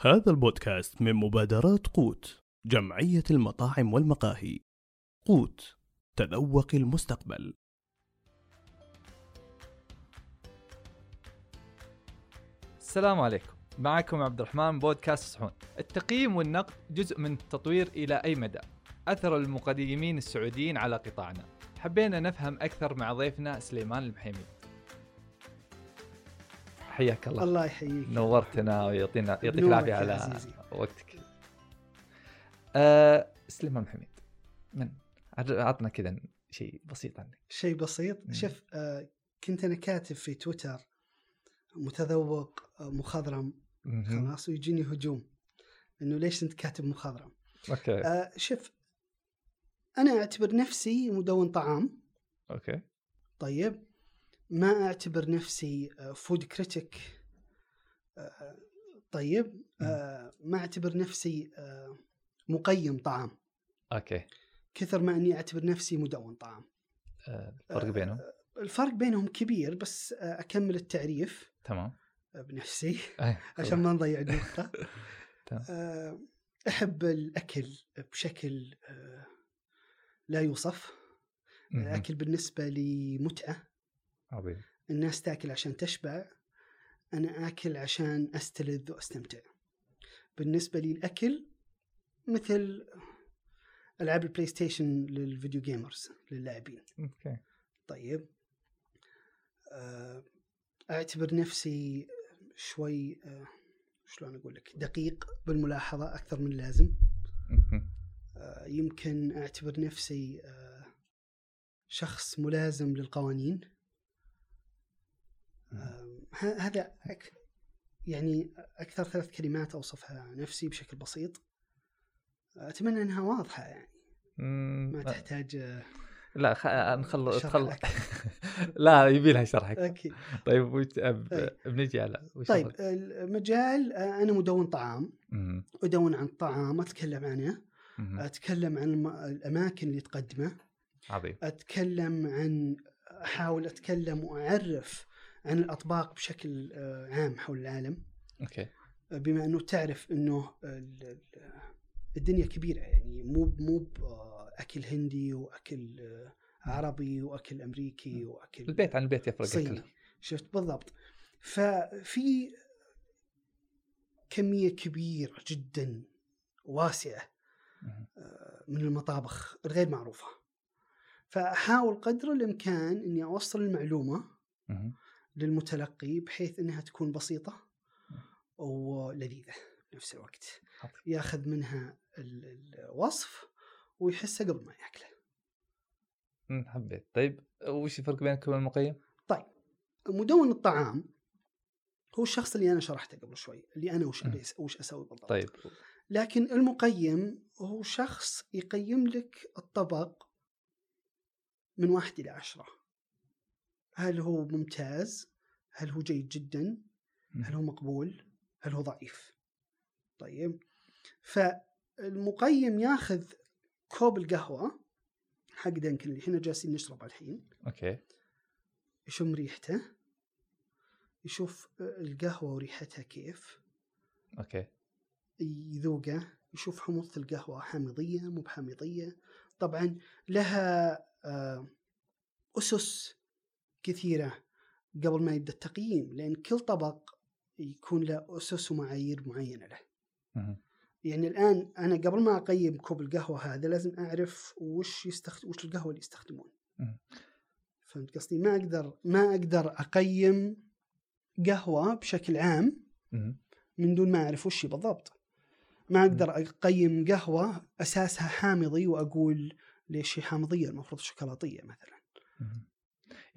هذا البودكاست من مبادرات قوت جمعية المطاعم والمقاهي. قوت تذوق المستقبل. السلام عليكم. معكم عبد الرحمن بودكاست صحون. التقييم والنقد جزء من التطوير إلى أي مدى؟ أثر المقيمين السعوديين على قطاعنا. حبينا نفهم أكثر مع ضيفنا سليمان المحيمي. حياك الله الله يحييك نورتنا ويعطينا يعطيك العافية على عزيزي. وقتك. أه سليمان محمد من؟ عطنا كذا شيء بسيط عنك. شيء بسيط. شوف آه كنت أنا كاتب في تويتر متذوق آه، مخضرم. خلاص ويجيني هجوم إنه ليش أنت كاتب مخضرم أوكي آه شوف أنا أعتبر نفسي مدون طعام okay طيب ما أعتبر نفسي food critic طيب آه ما أعتبر نفسي آه مقيم طعام. okay. كثر ما أني أعتبر نفسي مدون طعام. الفرق آه، بينهم؟ الفرق بينهم كبير بس آه، أكمل التعريف. تمام. آه، بنفسي أي، عشان ما نضيع. آه، أحب الأكل بشكل آه، لا يوصف. مهم. الأكل بالنسبة لي متعة. عظيم. الناس تاكل عشان تشبع أنا آكل عشان أستلذ وأستمتع. بالنسبة لي الأكل مثل ألعاب ال PlayStation لل video gamers للاعبين. okay. طيب. آه، أعتبر نفسي شوي آه، شلون أقول لك؟ دقيق بالملاحظة أكثر من اللازم. آه، يمكن أعتبر نفسي شخص ملازم للقوانين. هذا أك يعني أكثر ثلاث كلمات أوصفها نفسي بشكل بسيط أتمنى أنها واضحة يعني مم، ما تحتاج آه، لا خ... نخلص شرح تخل... أكثر. لا يبي لها شرحك أكيد طيب وش... أب... أي. بنجي على وش طيب؟ المجال آه، أنا مدون طعام مهم. أدون عن الطعام أتكلم عنه مهم. أتكلم عن الم- الأماكن اللي تقدمه عظيم أتكلم عن أحاول أتكلم وأعرف عن الأطباق بشكل آه، عام حول العالم. أوكي. آه، بما أنه تعرف ال- الدنيا كبيرة يعني مو مو اكل هندي وأكل آه، عربي وأكل أمريكي وأكل البيت عن البيت يفرق صيني. شفت؟ بالضبط. ففي كمية كبيرة جدا. آه، من المطابخ الغير معروفة. فأحاول قدر الإمكان إني أوصل المعلومة مهم. للمتلقي بحيث إنها تكون بسيطة ولذيذة بنفس الوقت. ياخذ منها ال- الوصف ويحسه قبل ما يأكله. حبيت. طيب وش الفرق بينكم والمقيم؟ طيب مدون الطعام هو الشخص اللي أنا شرحته قبل شوي اللي أنا وش وش أسوي بالضبط. طيب. لكن المقيم هو شخص يقيم لك الطبق من واحد إلى عشرة. هل هو ممتاز؟ هل هو جيد جدا؟ هل هو مقبول؟ هل هو ضعيف؟ طيب فالمقيم ياخذ كوب القهوة حق Dunkin' اللي إحنا جالسين نشربه الحين. okay. يشم ريحته. يشوف القهوة وريحتها كيف. okay. يذوقه. يشوف حموضة القهوة حامضية مو بحامضية. طبعا لها آه، أسس كثيرة قبل ما يبدأ التقييم لأن كل طبق يكون له أسس ومعايير معينة له. يعني الآن أنا قبل ما أقيم كوب القهوة هذا لازم أعرف وش يستخدم وش القهوة اللي يستخدمون. فهمت قصدي ما أقدر ما أقدر أقيم قهوة بشكل عام. من دون ما أعرف وش بالضبط ما أقدر أقيم قهوة أساسها حامضي وأقول ليش هي حامضية المفروض شوكولاتية مثلا.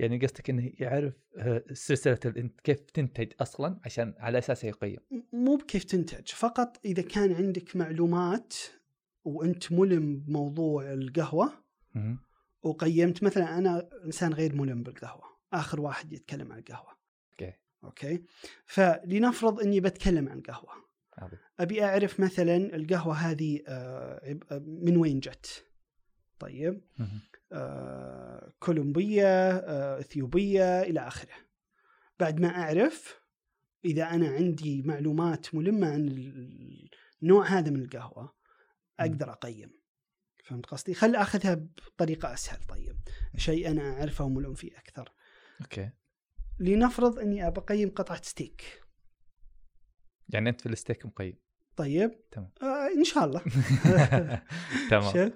يعني قصدك إنه يعرف آه، سلسلة كيف تنتج أصلا عشان على اساسها يقيم. م- مو بكيف تنتج فقط إذا كان عندك معلومات وأنت ملم بموضوع القهوة مهم. وقيمت مثلا أنا إنسان غير ملم بالقهوة آخر واحد يتكلم عن القهوة. okay. okay؟ فلنفرض إني بتكلم عن قهوة. أبي أعرف مثلا القهوة هذه آه، آه، من وين جت؟ طيب. آه، كولومبية آه، إثيوبية إلى آخره. بعد ما أعرف إذا أنا عندي معلومات ملمة عن ال- النوع هذا من القهوة أقدر أقيم. فهمت قصدي؟ خل أخذها بطريقة أسهل. طيب. شيء أنا أعرفه وملم فيه أكثر. okay. لنفرض إني ابى أقيم قطعة ستيك. يعني أنت في الستيك مقيم. طيب. تمام. آه إن شاء الله. تمام.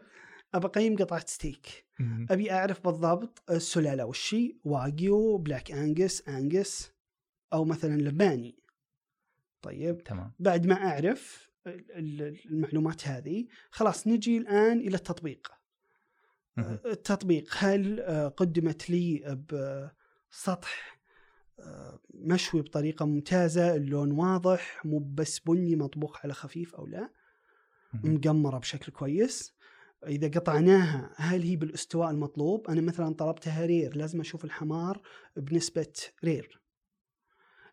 أبى أقيم قطعة ستيك. أبي أعرف بالضبط السلالة وشي Wagyu Black Angus Angus أو مثلا ياباني. طيب تمام. بعد ما أعرف ال- ال- المعلومات هذه خلاص نجي الآن إلى التطبيق. التطبيق هل قدمت لي بسطح مشوي بطريقة ممتازة اللون واضح مو بس بني مطبوخ على خفيف أو لا. مقمرة بشكل كويس؟ إذا قطعناها هل هي بالاستواء المطلوب؟ أنا مثلا طلبتها rare لازم أشوف الحمار بنسبة rare.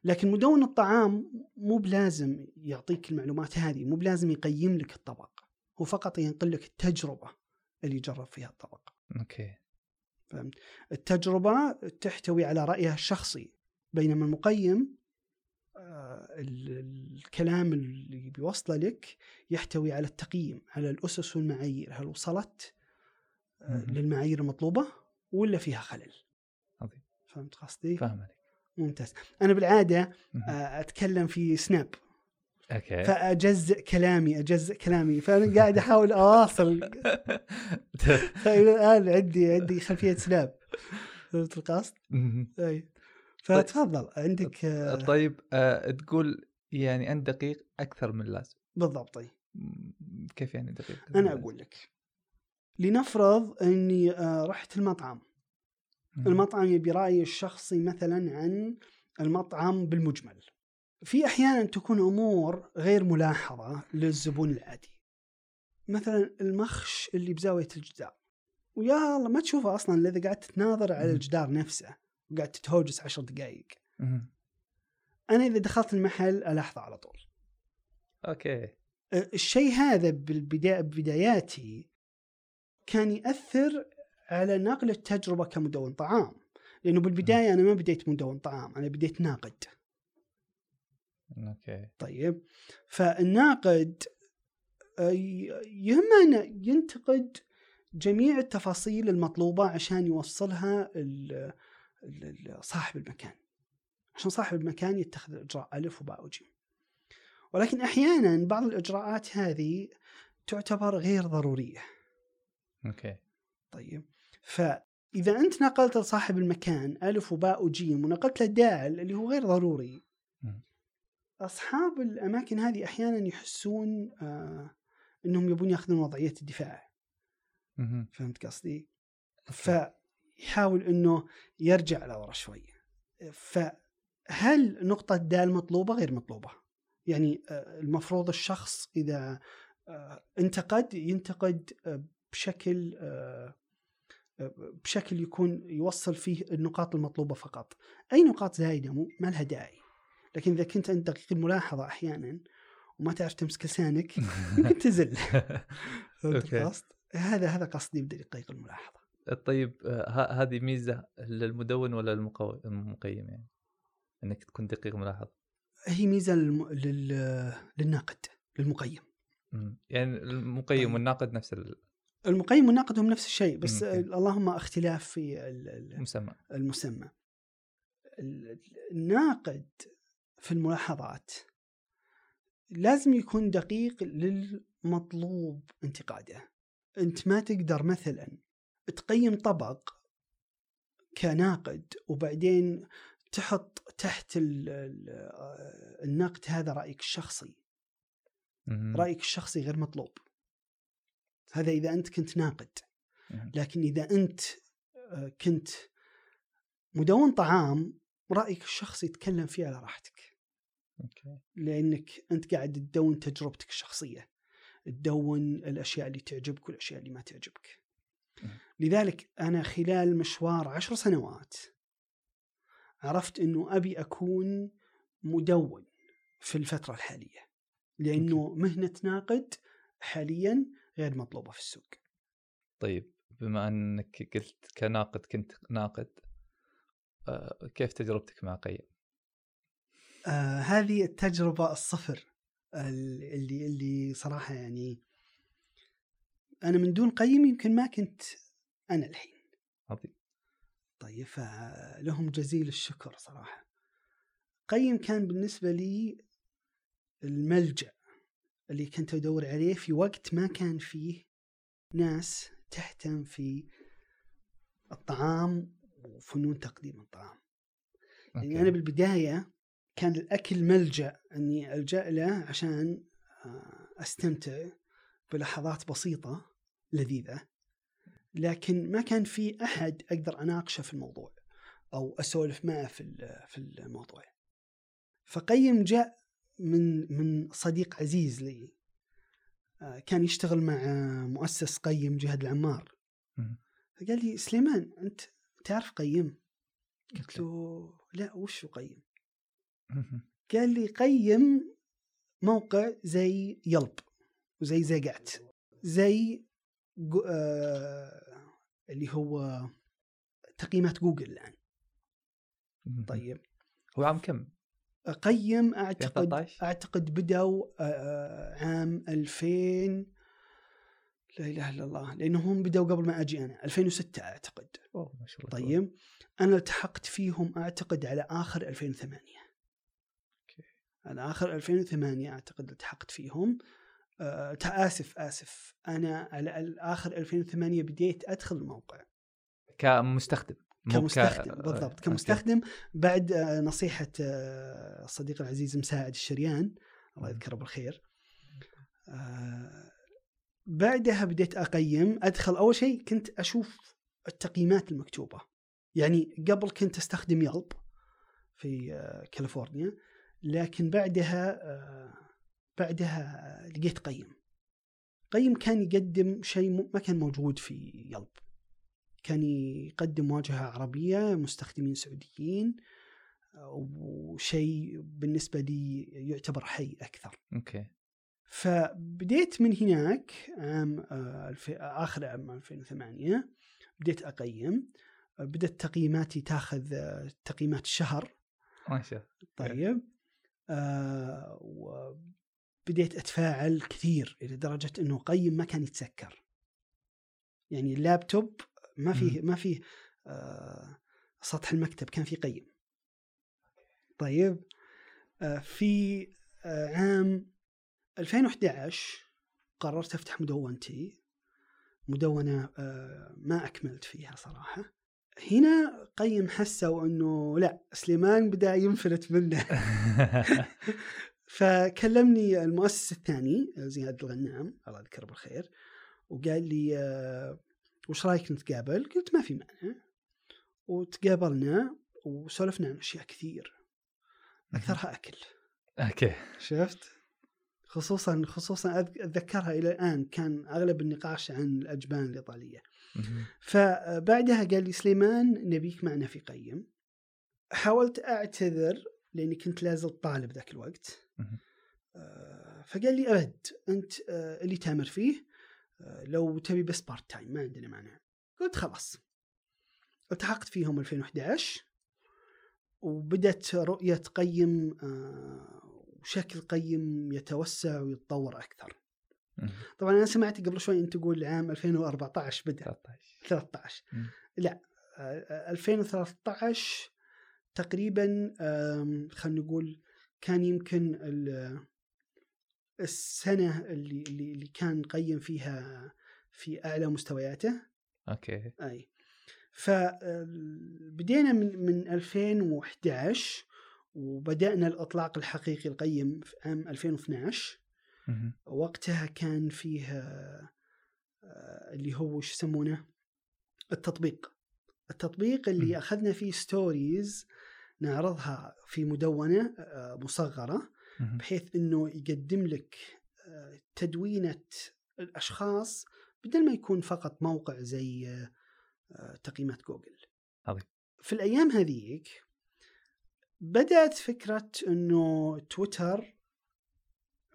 لكن مدون الطعام مو بلازم يعطيك المعلومات هذه مو بلازم يقيم لك الطبق هو فقط ينقل لك التجربة اللي جرب فيها الطبق. okay. فهمت؟ التجربة تحتوي على رأيها الشخصي بينما المقيم ال- الكلام اللي بيوصله لك يحتوي على التقييم على الأسس والمعايير هل وصلت آه،. للمعايير المطلوبة ولا فيها خلل؟ عظيم. فهمت قصدي؟ فاهم عليك. ممتاز. أنا بالعادة مهم. آه، أتكلم في سناب. أوكي. فأجزء كلامي أجزء كلامي. فأنا قاعد أحاول أواصل. فالى الآن عندي عندي خلفية سناب. فهمت القصد؟ اي فتفضل عندك آه، طيب آه تقول يعني أنت دقيق أكثر من اللازم. بالضبط طيب كيف يعني دقيق أنا؟ أقول لك لنفرض إني آه، رحت المطعم. المطعم يبي رايي الشخصي مثلا عن المطعم بالمجمل. في أحيانا تكون أمور غير ملاحظة للزبون العادي. مثلا المخش اللي بزاوية الجدار. ويا الله ما تشوفه أصلا إذا قعدت تناظر على. الجدار نفسه. وقعدت تتهوجس عشر دقائق. أنا إذا دخلت المحل ألاحظه على طول. أوكي. الشيء هذا بالبداية بداياتي كان يأثر على نقل التجربة كمدون طعام. لأنه بالبداية أنا ما بديت مدون طعام أنا بديت ناقد. okay. طيب. فالناقد يهمه انه ينتقد جميع التفاصيل المطلوبة عشان يوصلها صاحب المكان. عشان صاحب المكان يتخذ الاجراء ألف وباء وجيم. ولكن أحيانا بعض الإجراءات هذه تعتبر غير ضرورية. okay. طيب. فإذا أنت نقلت لصاحب المكان ألف وباء وجيم ونقلت له دال اللي هو غير ضروري. أصحاب الأماكن هذه أحيانا يحسون آه إنهم يبون يأخذون وضعية الدفاع. فهمت قصدي؟ فيحاول إنه يرجع لورا شوي. فهل نقطة دال مطلوبة غير مطلوبة؟ يعني آه، المفروض الشخص إذا آه، انتقد ينتقد آه، بشكل بشكل يكون يوصل فيه النقاط المطلوبة فقط. أي نقاط زايدة مو ما لها داعي. لكن إذا كنت أنت دقيق الملاحظة أحيانا وما تعرف تمسك لسانك يمكن تزل؟ هذا هذا قصدي بدقيق الملاحظة. طيب ه- هذه ميزة للمدون ولا المقو... المقيم يعني إنك تكون دقيق ملاحظ هي ميزة للم... لل... للناقد للمقيم مم. يعني المقيم طيب. والناقد نفس المقيم والناقد هم نفس الشيء بس أوكي. اللهم اختلاف في ال- ال- المسمى المسمى ال- الناقد في الملاحظات لازم يكون دقيق للمطلوب انتقاده أنت ما تقدر مثلا تقيم طبق كناقد وبعدين تحط تحت ال- ال- النقد هذا رأيك الشخصي. رأيك الشخصي غير مطلوب هذا إذا أنت كنت ناقد. لكن إذا أنت آه، كنت مدون طعام رأيك الشخصي تكلم فيه على راحتك لأنك أنت قاعد تدون تجربتك الشخصية تدون الأشياء اللي تعجبك والأشياء اللي ما تعجبك. لذلك أنا خلال مشوار عشر سنوات عرفت إنه أبي أكون مدون في الفترة الحالية لأنه مهنة ناقد حاليا غير مطلوبة في السوق طيب بما أنك قلت كناقد كنت ناقد آه، كيف تجربتك مع قيم؟ آه هذه التجربة الصفر اللي اللي صراحة يعني أنا من دون قيم يمكن ما كنت أنا الحين. عظيم. طيب فلهم جزيل الشكر صراحة. قيم كان بالنسبة لي الملجأ اللي كنت أدور عليه في وقت ما كان فيه ناس تهتم في الطعام وفنون تقديم الطعام. يعني أوكي. أنا بالبداية كان الأكل ملجأ أني ألجأ له عشان آه، أستمتع بلحظات بسيطة لذيذة. لكن ما كان في أحد أقدر أناقشه في الموضوع أو أسولف معه في في الموضوع فقيم جاء من من صديق عزيز لي آه، كان يشتغل مع مؤسس قيم جهاد العمار. فقال لي سليمان أنت تعرف قيم؟ قلت له لا وش هو قيم؟ قال لي قيم موقع زي يلب وزي زيقات زي جو آه اللي هو تقييمات جوجل الآن. طيب. هو عام كم؟ قيم أعتقد 2013 أعتقد بدأوا آه، عام 2000 لا إله إلا الله لأنهم بدأوا قبل ما أجي أنا 2006 أعتقد. أوه ما شاء الله. طيب. أنا التحقت فيهم أعتقد على آخر 2008 أوكي. على آخر 2008 أعتقد التحقت فيهم. آه آسف آسف. أنا على آخر 2008 بديت أدخل الموقع. كمستخدم. مو ك- كمستخدم بالضبط. okay. كمستخدم. بعد آه، نصيحة آه، الصديق العزيز مساعد الشريان. الله. يذكره بالخير. آه، بعدها بديت أقيم. أدخل أول شيء كنت أشوف التقييمات المكتوبة. يعني قبل كنت أستخدم Yelp في آه، كاليفورنيا. لكن بعدها آه، بعدها لقيت قيم. قيم كان يقدم شيء ما كان موجود في يلب. كان يقدم واجهة عربية مستخدمين سعوديين وشيء بالنسبة لي يعتبر حي أكثر. أوكي. فبديت من هناك عام آه، آخر عام 2008 بديت أقيم. بدأت تقييماتي تاخذ آه، تقييمات الشهر. ما شاء طيب. آه وبديت أتفاعل كثير إلى درجة إنه قيم ما كان يتسكر. يعني اللابتوب ما فيه ما فيه آه سطح المكتب كان فيه قيم. طيب آه في آه عام 2011 قررت أفتح مدونتي. مدونة آه ما أكملت فيها صراحة. هنا قيم حسوا إنه لا سليمان بدأ ينفلت منه. فكلمني المؤسس الثاني زياد الغنام الله يذكره بالخير وقال لي آه، وش رأيك نتقابل؟ قلت ما في مانع وتقابلنا وسولفنا عن أشياء كثير أكثرها أكل أوكي شفت؟ خصوصا خصوصا أتذكرها إلى الآن كان أغلب النقاش عن الأجبان الإيطالية. فبعدها قال لي سليمان نبيك معنا في قيم حاولت أعتذر لأني كنت لازل طالب ذاك الوقت. آه، فقال لي أبد أنت آه، اللي تأمر فيه آه، لو تبي بس part time ما عندنا مانع. قلت خلاص. التحقت فيهم 2011 وبدت رؤية قيم آه، وشكل قيم يتوسع ويتطور أكثر. طبعا أنا سمعت قبل شوي أنت تقول عام 2014 بدأ. 13 13 مم. لا آه، 2013 تقريبا خلينا نقول كان يمكن ال- السنة اللي اللي كان قيم فيها في أعلى مستوياته. أوكي. أي. فبدينا من من 2011 وبدأنا الإطلاق الحقيقي القيم في عام 2012 مهم. وقتها كان فيه آه، آه، اللي هو شو يسمونه؟ التطبيق. التطبيق اللي. أخذنا فيه stories نعرضها في مدونة آه، مصغرة. بحيث إنه يقدم لك آه، تدوينة الأشخاص بدل ما يكون فقط موقع زي آه، تقييمات جوجل. عظيم. في الأيام هذيك بدأت فكرة إنه تويتر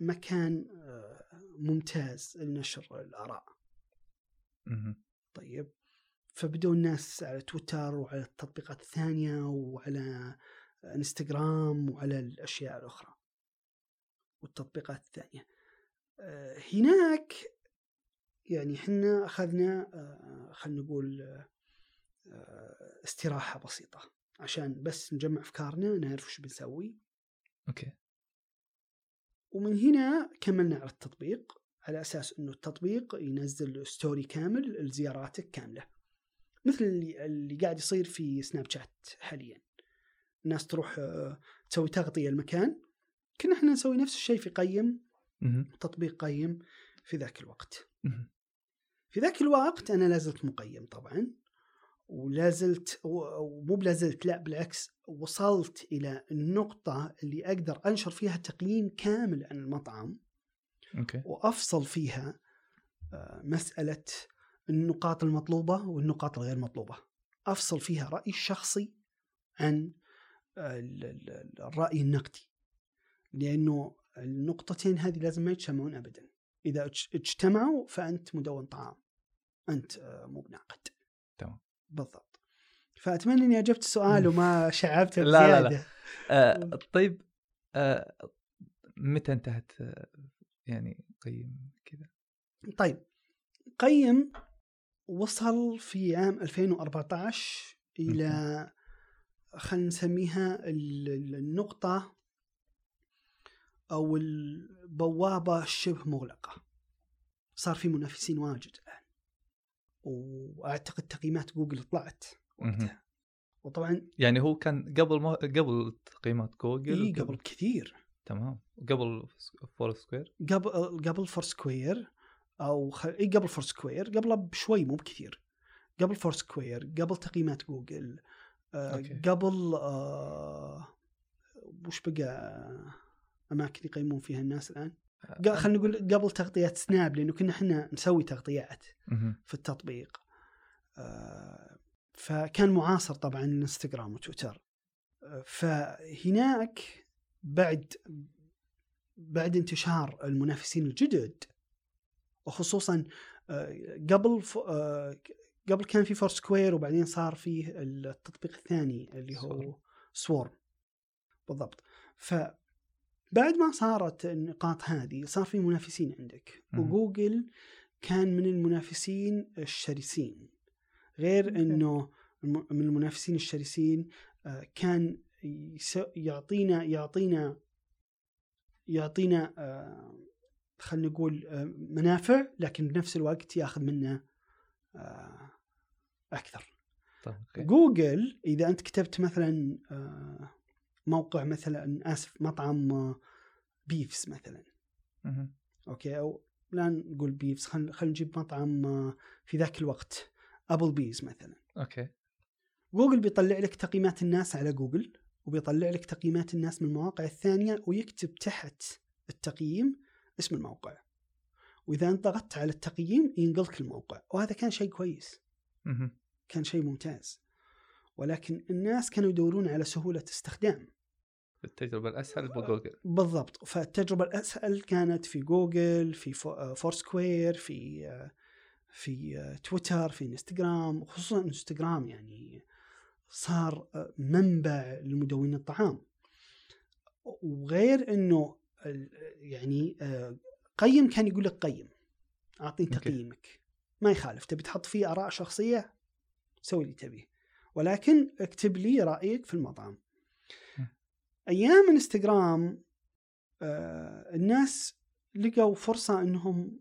مكان ممتاز لنشر الآراء. طيب فبدوا الناس على تويتر وعلى التطبيقات الثانية وعلى انستغرام وعلى الأشياء الأخرى والتطبيقات الثانية. آه، هناك يعني إحنا أخذنا آه، خلينا نقول آه، استراحة بسيطة عشان بس نجمع أفكارنا نعرف وش بنسوي. okay. ومن هنا كملنا على التطبيق على أساس إنه التطبيق ينزل story كامل لزياراتك كاملة. مثل اللي, اللي قاعد يصير في سناب شات حاليا. الناس تروح آه، تسوي تغطية المكان. كنا إحنا نسوي نفس الشيء في قيم. تطبيق قيم في ذاك الوقت. في ذاك الوقت أنا لازلت مقيم طبعا ولا زلت ومو بلا زلت لا بالعكس وصلت إلى النقطة اللي أقدر أنشر فيها تقييم كامل عن المطعم. أوكي. وأفصل فيها آه، مسألة النقاط المطلوبة والنقاط الغير مطلوبة. أفصل فيها رأيي الشخصي عن آه، ال- ال- الرأي النقدي. لأنه النقطتين هذه لازم ما يجتمعون ابدا. إذا اج- اجتمعوا فأنت مدون طعام. أنت آه، مو بناقد. تمام. بالضبط. فأتمنى إني أجبت السؤال وما شعبته لا، لا، لا. آه طيب آه متى انتهت؟ آه، يعني قيم كذا؟ طيب قيم وصل في عام 2014 إلى خلينا نسميها ال- ال- النقطة أو البوابة شبه مغلقة. صار في منافسين واجد الآن. وأعتقد تقييمات جوجل طلعت وقتها. وطبعا يعني هو كان قبل ما قبل تقييمات جوجل إيه قبل كثير. تمام. قبل Foursquare؟ قبل قبل Foursquare. أو خ... اي قبل Foursquare قبله بشوي مو بكثير قبل Foursquare قبل تقييمات جوجل آه okay. قبل آه وش بقى أماكن يقيمون فيها الناس الآن ق- خلينا نقول قبل تغطيات سناب لأنه كنا إحنا نسوي تغطيات. في التطبيق آه، فكان معاصر طبعا الانستغرام وتويتر آه، فهناك بعد بعد انتشار المنافسين الجدد وخصوصا آه، قبل ف- آه، قبل كان في Foursquare وبعدين صار فيه التطبيق الثاني اللي هو. سوورم بالضبط فبعد ما صارت النقاط هذه صار في منافسين عندك. وجوجل كان من المنافسين الشرسين غير. إنه من المنافسين الشرسين آه، كان يعطينا يعطينا يعطينا خلينا نقول آه، منافع لكن بنفس الوقت ياخذ منا آه، أكثر. طيب جوجل إذا أنت كتبت مثلا آه، موقع مثلا آسف مطعم بيفس مثلا. مهم. okay أو لا نقول بيفس خلينا خلينا نجيب مطعم في ذاك الوقت Applebee's مثلا. okay. جوجل بيطلع لك تقييمات الناس على جوجل وبيطلع لك تقييمات الناس من المواقع الثانية ويكتب تحت التقييم اسم الموقع. وإذا انت ضغطت على التقييم ينقلك الموقع. وهذا كان شيء كويس. كان شيء ممتاز. ولكن الناس كانوا يدورون على سهولة استخدام. التجربة الأسهل بجوجل بالضبط. فالتجربة الأسهل كانت في جوجل في فو- Foursquare في في تويتر في انستغرام. خصوصا انستغرام يعني صار منبع لمدونين الطعام. وغير إنه يعني قيم كان يقول لك قيم. اعطيني. تقييمك. ما يخالف. تبي تحط فيه آراء شخصية؟ سوي اللي تبيه. ولكن اكتب لي رأيك في المطعم. أيام إنستغرام آه الناس لقوا فرصة إنهم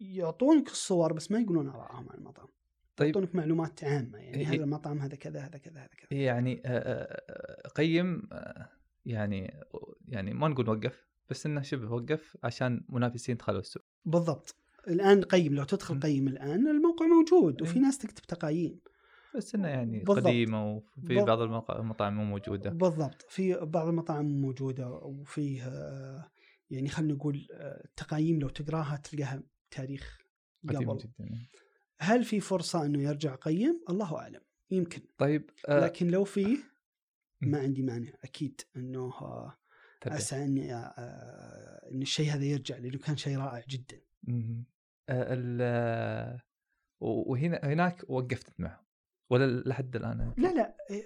يعطونك الصور بس ما يقولون ارائهم عن المطعم. طيب. يعطونك معلومات عامة. يعني إيه. هذا المطعم هذا كذا هذا كذا هذا كذا. يعني آه، آه، قيم آه، يعني يعني ما نقول وقف. بس إنه شبه وقف عشان منافسين دخلوا السوق بالضبط الآن قيم لو تدخل. قيم الآن الموقع موجود وفي إيه. ناس تكتب تقايم بس إنه يعني بالضبط. قديمة وفي. بعض المطاعم مو موجودة بالضبط في بعض المطاعم موجودة وفيه آه، يعني خلينا نقول آه، التقايم لو تقراها تلقاها تاريخ قبل جدا هل في فرصة إنه يرجع قيم الله أعلم يمكن طيب آه، لكن لو فيه. ما عندي مانع أكيد إنه آه، ترجع. اسعى إني آه، إن الشيء هذا يرجع لأنه كان شيء رائع جدا مم. آه، ال آه، وهنا هناك وقفت معهم ولا لحد الآن لا لا إيه،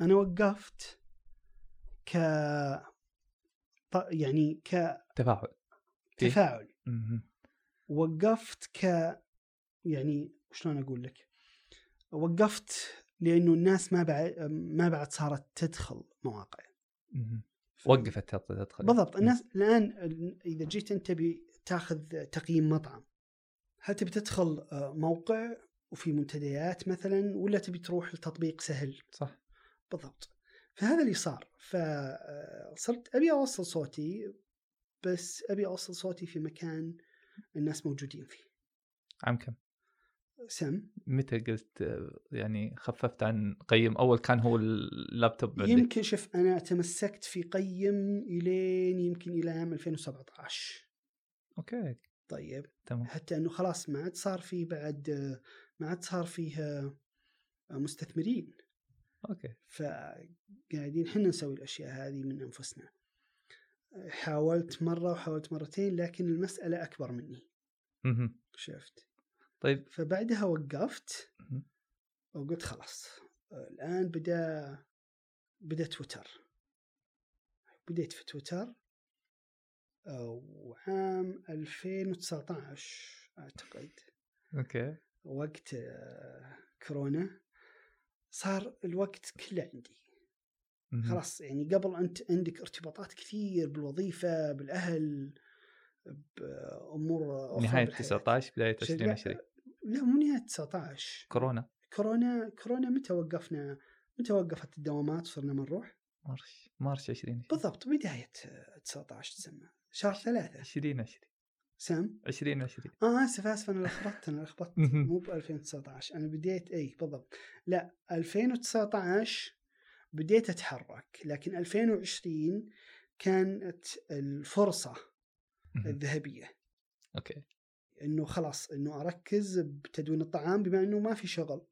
أنا وقفت ك يعني تفاعل كتفاعل مهم. وقفت ك يعني شلون أقول لك؟ وقفت لأنه الناس ما بعد ما بعد صارت تدخل مواقع مهم. وقفت تدخل. بالضبط. الناس الآن إذا جيت أنت تبي تاخذ تقييم مطعم هل تبي تدخل آه، موقع وفي منتديات مثلا ولا تبي تروح لتطبيق سهل؟ صح. بالضبط. فهذا اللي صار. فصرت أبي أوصل صوتي بس أبي أوصل صوتي في مكان الناس موجودين فيه. عام كم؟ سم. متى قلت يعني خففت عن قيم؟ أول كان هو اللابتوب عندك يمكن شوف أنا تمسكت في قيم إلين يمكن إلى عام 2017 okay. طيب. تمام. حتى إنه خلاص ما عاد صار في بعد ما عاد صار فيه آه، مستثمرين. okay. فقاعدين إحنا نسوي الأشياء هذه من أنفسنا. حاولت مرة وحاولت مرتين لكن المسألة أكبر مني. شفت؟ طيب فبعدها وقفت. وقلت خلاص الآن بدأ بدأ تويتر بديت في تويتر وعام 2019 أعتقد أوكي وقت كورونا صار الوقت كله عندي. خلاص يعني قبل أنت عندك ارتباطات كثير بالوظيفة بالأهل بأمور ثانية بالحياة. 19 بداية شيء- 2020 لا مو نهاية 19 كورونا. كورونا كورونا متى وقفنا؟ متى وقفت الدوامات؟ وصرنا ما نروح؟ مارش مارش 20 بالضبط بداية آه، 19 تسمى شهر ثلاثة. 20 20 سام 20 20 آه آسف آسف أنا لخبطت أنا لخبطت. مو ب 2019 أنا بديت إي بالضبط. لا 2019 بديت أتحرك لكن 2020 كانت الفرصة. الذهبية. أوكي. إنه خلاص إنه أركز بتدوين الطعام بما إنه ما في شغل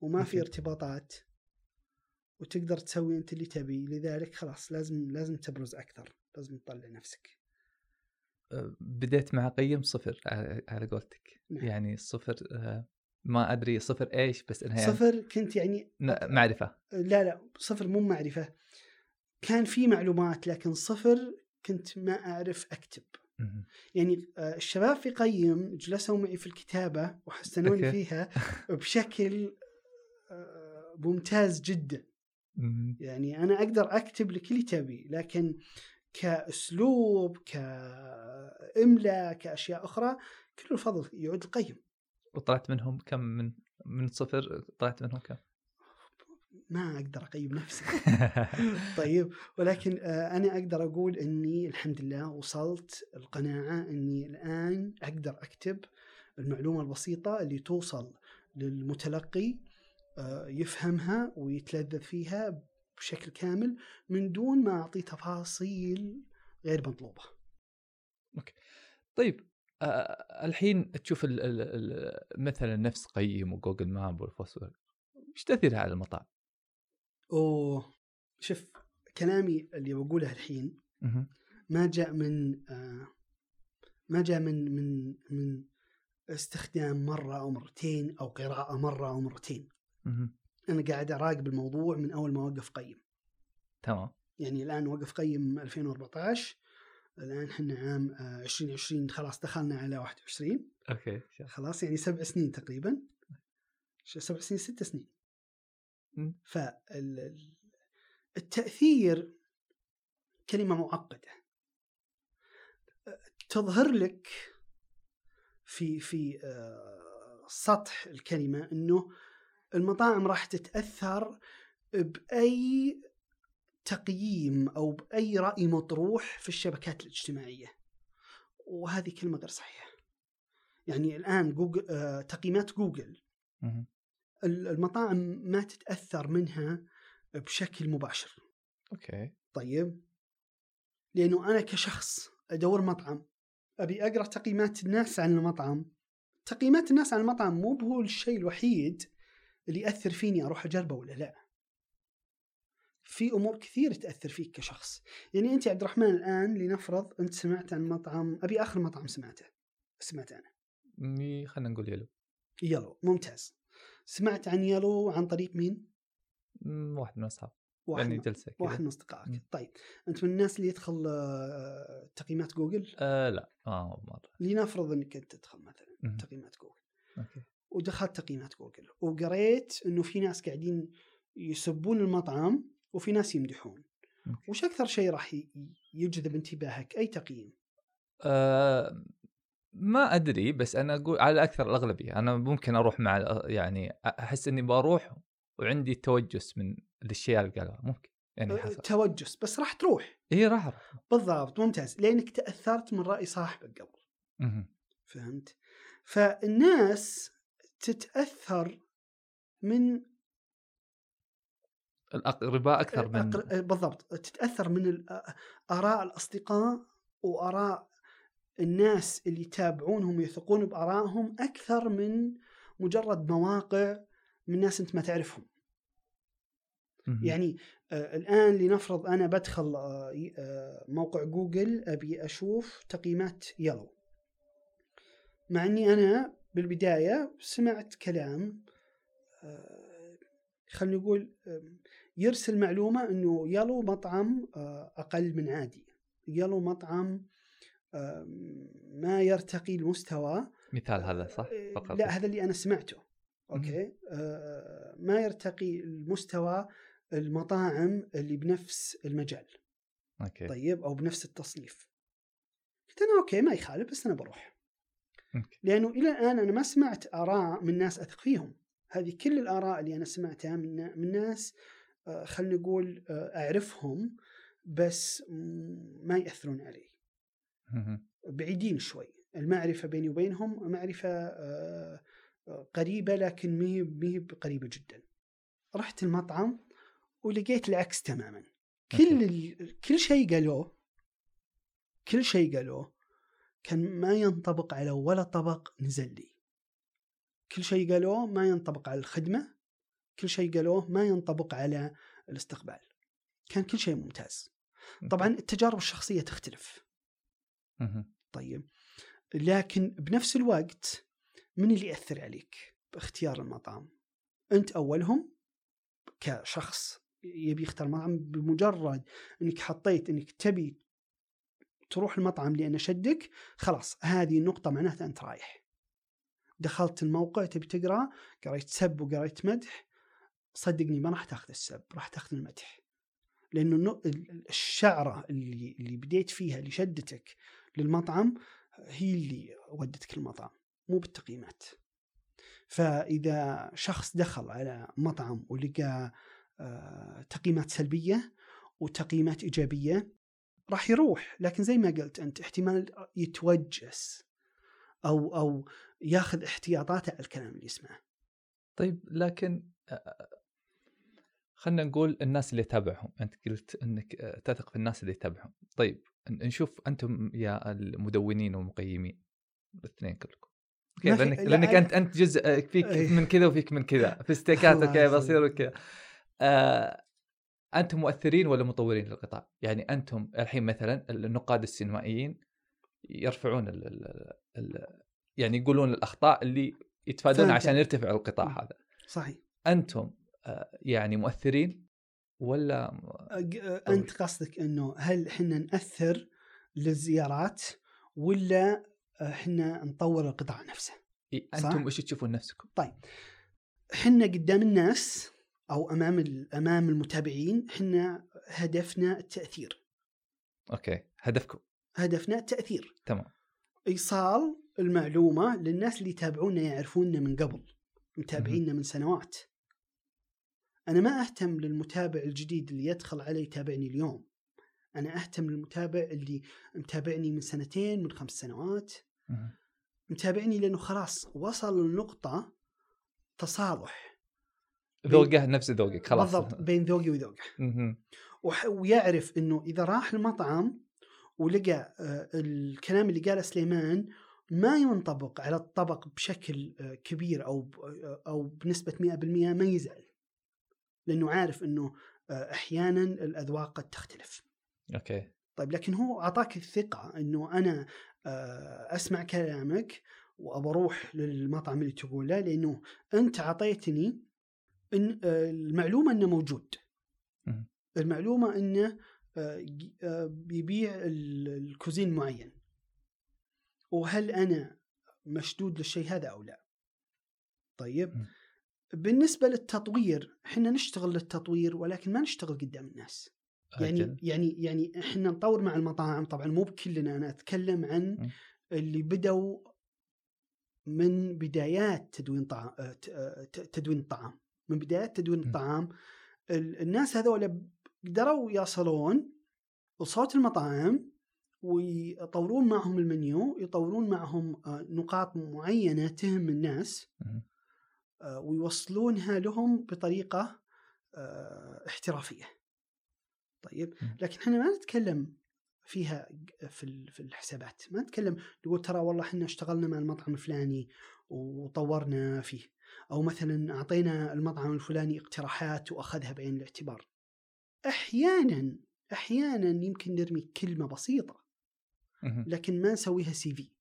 وما في. ارتباطات وتقدر تسوي أنت اللي تبي لذلك خلاص لازم لازم تبرز أكثر لازم تطلع نفسك أه، بديت مع قيم صفر على قولتك نعم. يعني صفر أه، ما أدري صفر إيش بس إنها يعني صفر كنت يعني معرفة لا لا صفر مو معرفة كان في معلومات لكن صفر كنت ما أعرف أكتب مهم. يعني آه، الشباب في قيم جلسوا معي في الكتابة وحسنوني. فيها بشكل آه، ممتاز جدا. يعني أنا أقدر أكتب لك اللي تبي لكن كأسلوب كإملاء كأشياء أخرى كل الفضل يعود القيم وطلعت منهم كم من من صفر طلعت منهم كم؟ ما أقدر أقيم نفسي طيب ولكن آه، أنا أقدر أقول إني الحمد لله وصلت القناعة إني الآن أقدر أكتب المعلومة البسيطة اللي توصل للمتلقي آه، يفهمها ويتلذذ فيها بشكل كامل من دون ما اعطيه تفاصيل غير مطلوبة. طيب أه، الحين تشوف مثلا نفس قيم وجوجل ماب والفوسفور إيش تأثيرها على المطاعم؟ أوه شوف كلامي اللي بقوله الحين. ما جاء من آه، ما جاء من من من استخدام مرة أو مرتين أو قراءة مرة أو مرتين. أنا قاعد أراقب الموضوع من أول ما وقف قيم. تمام. يعني الآن وقف قيم 2014 الآن إحنا عام آه، 2020 خلاص دخلنا على 21 أوكي خلاص يعني سبع سنين تقريبا. سبع سنين ست سنين. كلمة معقده أه، تظهر لك في في آه، سطح الكلمة إنه المطاعم راح تتأثر بأي تقييم أو بأي رأي مطروح في الشبكات الاجتماعية. وهذه كلمة غير صحيحة. يعني الآن جوجل آه، تقييمات جوجل المطاعم ما تتأثر منها بشكل مباشر. okay. طيب؟ لأنه أنا كشخص أدور مطعم أبي أقرأ تقييمات الناس عن المطعم. تقييمات الناس عن المطعم مو هو الشيء الوحيد اللي يأثر فيني أروح أجربه ولا لا. في أمور كثير تأثر فيك كشخص. يعني أنت عبد الرحمن الآن لنفرض أنت سمعت عن مطعم أبي آخر مطعم سمعته سمعت انا خلينا نقول يلو. يلو ممتاز. سمعت عن يلو عن طريق مين؟ واحد من الاصحاب واحد يعني من- جلسة واحد من أصدقائك. طيب. أنت من الناس اللي يدخل آه، تقييمات جوجل؟ آه لا آه مرة. لنفرض إنك أنت تدخل مثلا. تقييمات جوجل. okay. ودخلت تقييمات جوجل. وقريت إنه في ناس قاعدين يسبون المطعم وفي ناس يمدحون. okay. وش أكثر شيء راح يجذب انتباهك؟ أي تقييم؟ آه ما أدري بس أنا أقول على أكثر الأغلبية أنا ممكن أروح مع يعني أحس إني بروح وعندي توجس من الاشياء اللي قالها ممكن يعني أه، حسب توجس بس راح تروح إي راح أروح. بالضبط ممتاز لأنك تأثرت من رأي صاحبك قبل مهم. فهمت فالناس تتأثر من الاقرباء أكثر من أقر- بالضبط تتأثر من آراء الأصدقاء وآراء الناس اللي يتابعونهم ويثقون بآرائهم أكثر من مجرد مواقع من ناس أنت ما تعرفهم. يعني آه الآن لنفرض أنا بدخل آه آه موقع جوجل أبي أشوف تقييمات يلو. مع إني أنا بالبداية سمعت كلام خلينا نقول يرسل معلومة إنه يلو مطعم أقل من عادي. يلو مطعم ما يرتقي المستوى. مثال هذا صح؟ آه، فقط. لا هذا اللي أنا سمعته. okay؟ آه ما يرتقي المستوى المطاعم اللي بنفس المجال. okay. طيب؟ أو بنفس التصنيف. قلت أنا okay ما يخالف بس أنا بروح. okay. لأنه إلى الآن أنا ما سمعت آراء من ناس اثق فيهم هذه كل الآراء اللي أنا سمعتها من من ناس آه، خلينا نقول أعرفهم بس ما يأثرون علي. بعيدين شوي. المعرفة بيني وبينهم معرفة آه، قريبة لكن مي مي قريبة جدا. رحت المطعم ولقيت العكس تماما. كل ال... كل شيء قالوه كل شيء قالوه كان ما ينطبق على ولا طبق نزل لي. كل شيء قالوه ما ينطبق على الخدمة كل شيء قالوه ما ينطبق على الاستقبال. كان كل شيء ممتاز. طبعا التجارب الشخصية تختلف. طيب. لكن بنفس الوقت من اللي يأثر عليك باختيار المطعم؟ أنت أولهم كشخص يبي يختار مطعم بمجرد أنك حطيت أنك تبي تروح المطعم لأنه شدك خلاص هذه النقطة معناتها أنت رايح. دخلت الموقع تبي تقرأ قريت سب وقريت مدح صدقني ما راح تاخذ السب راح تاخذ المدح. لأنه النق- الشعرة اللي اللي بديت فيها اللي شدتك للمطعم هي اللي ودتك المطعم مو بالتقييمات. فإذا شخص دخل على مطعم ولقى آه، تقييمات سلبية وتقييمات إيجابية راح يروح. لكن زي ما قلت أنت احتمال يتوجس أو أو ياخذ احتياطاته على الكلام اللي يسمعه. طيب لكن آه، خلينا نقول الناس اللي تابعهم أنت قلت إنك آه، تثق في الناس اللي تتابعهم طيب نشوف أنتم يا المدونين والمقيمين الاثنين كلكم كيف لأنك لا، لأنك أنت أنت جزء آه، فيك إيه. من كذا وفيك من كذا في ستيكات الله أوكي. بصير وكذا آه أنتم مؤثرين ولا مطورين للقطاع؟ يعني أنتم الحين مثلا النقاد السينمائيين يرفعون ال ال ال يعني يقولون الأخطاء اللي يتفادون فهمت. عشان يرتفع القطاع. هذا صحيح أنتم يعني مؤثرين ولا أنت قصدك إنه هل إحنا نأثر للزيارات ولا إحنا نطور القطاع نفسه؟ إيه،؟ أنتم إيش تشوفون نفسكم؟ إحنا قدام الناس أو أمام أمام المتابعين إحنا هدفنا التأثير أوكي هدفكم هدفنا التأثير تمام إيصال المعلومة للناس اللي يتابعونا يعرفوننا من قبل متابعينا من سنوات أنا ما أهتم للمتابع الجديد اللي يدخل علي يتابعني اليوم. أنا أهتم للمتابع اللي متابعني من سنتين من خمس سنوات. متابعني لأنه خلاص وصل لنقطه تصالح. ذوقه نفس ذوقك خلاص. بالضبط بين ذوقي وذوقه. ويعرف إنه إذا راح المطعم ولقى آه، الكلام اللي قاله سليمان ما ينطبق على الطبق بشكل آه، كبير أو ب- آه، أو بنسبة 100% ما يزعل. لأنه عارف إنه آه، أحيانا الأذواق قد تختلف. أوكي. طيب لكن هو أعطاك الثقة إنه أنا آه، أسمع كلامك وبروح للمطعم اللي تقوله لأنه أنت أعطيتني إن آه، المعلومة إنه موجود. المعلومة إنه بيبيع ال- الكوزين معين. وهل أنا مشدود للشيء هذا أو لا؟ طيب. بالنسبة للتطوير إحنا نشتغل للتطوير ولكن ما نشتغل قدام الناس يعني أجل. يعني يعني إحنا نطور مع المطاعم طبعا مو بكلنا أنا أتكلم عن. اللي بدوا من بدايات تدوين طعام تدوين الطعام من بدايات تدوين. الطعام ال- الناس هذول قدروا يصلون لصوت المطاعم ويطورون معهم المنيو يطورون معهم آه، نقاط معينة تهم الناس. آه، ويوصلونها لهم بطريقة آه، احترافية. طيب. لكن إحنا ما نتكلم فيها في في الحسابات. ما نتكلم نقول ترى والله إحنا اشتغلنا مع المطعم الفلاني وطورنا فيه. أو مثلا أعطينا المطعم الفلاني اقتراحات وأخذها بعين الاعتبار. أحيانا أحيانا يمكن نرمي كلمة بسيطة. لكن ما نسويها سي في.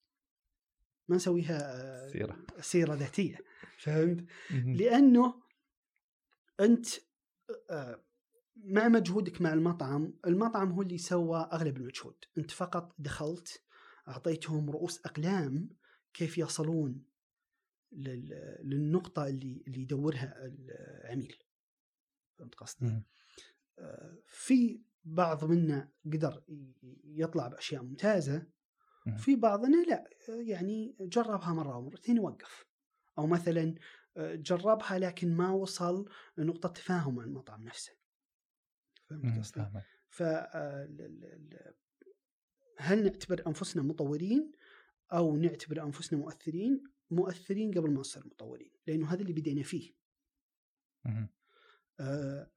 ما نسويها آه، سيرة. سيره ذاتية فهمت. لأنه أنت آه، مع مجهودك مع المطعم المطعم هو اللي سوى أغلب المجهود أنت فقط دخلت أعطيتهم رؤوس أقلام كيف يصلون لل- للنقطة اللي اللي يدورها العميل فهمت قصدي؟ آه، في بعض منا قدر يطلع بأشياء ممتازة. في بعضنا لا يعني جربها مرة ومرتين وقف أو مثلا آه، جربها لكن ما وصل لنقطه تفاهم مع المطعم نفسه فهمت. قصدي؟ ف آه، هل نعتبر أنفسنا مطورين أو نعتبر أنفسنا مؤثرين؟ مؤثرين قبل ما نصير مطورين لأنه هذا اللي بدينا فيه. آه،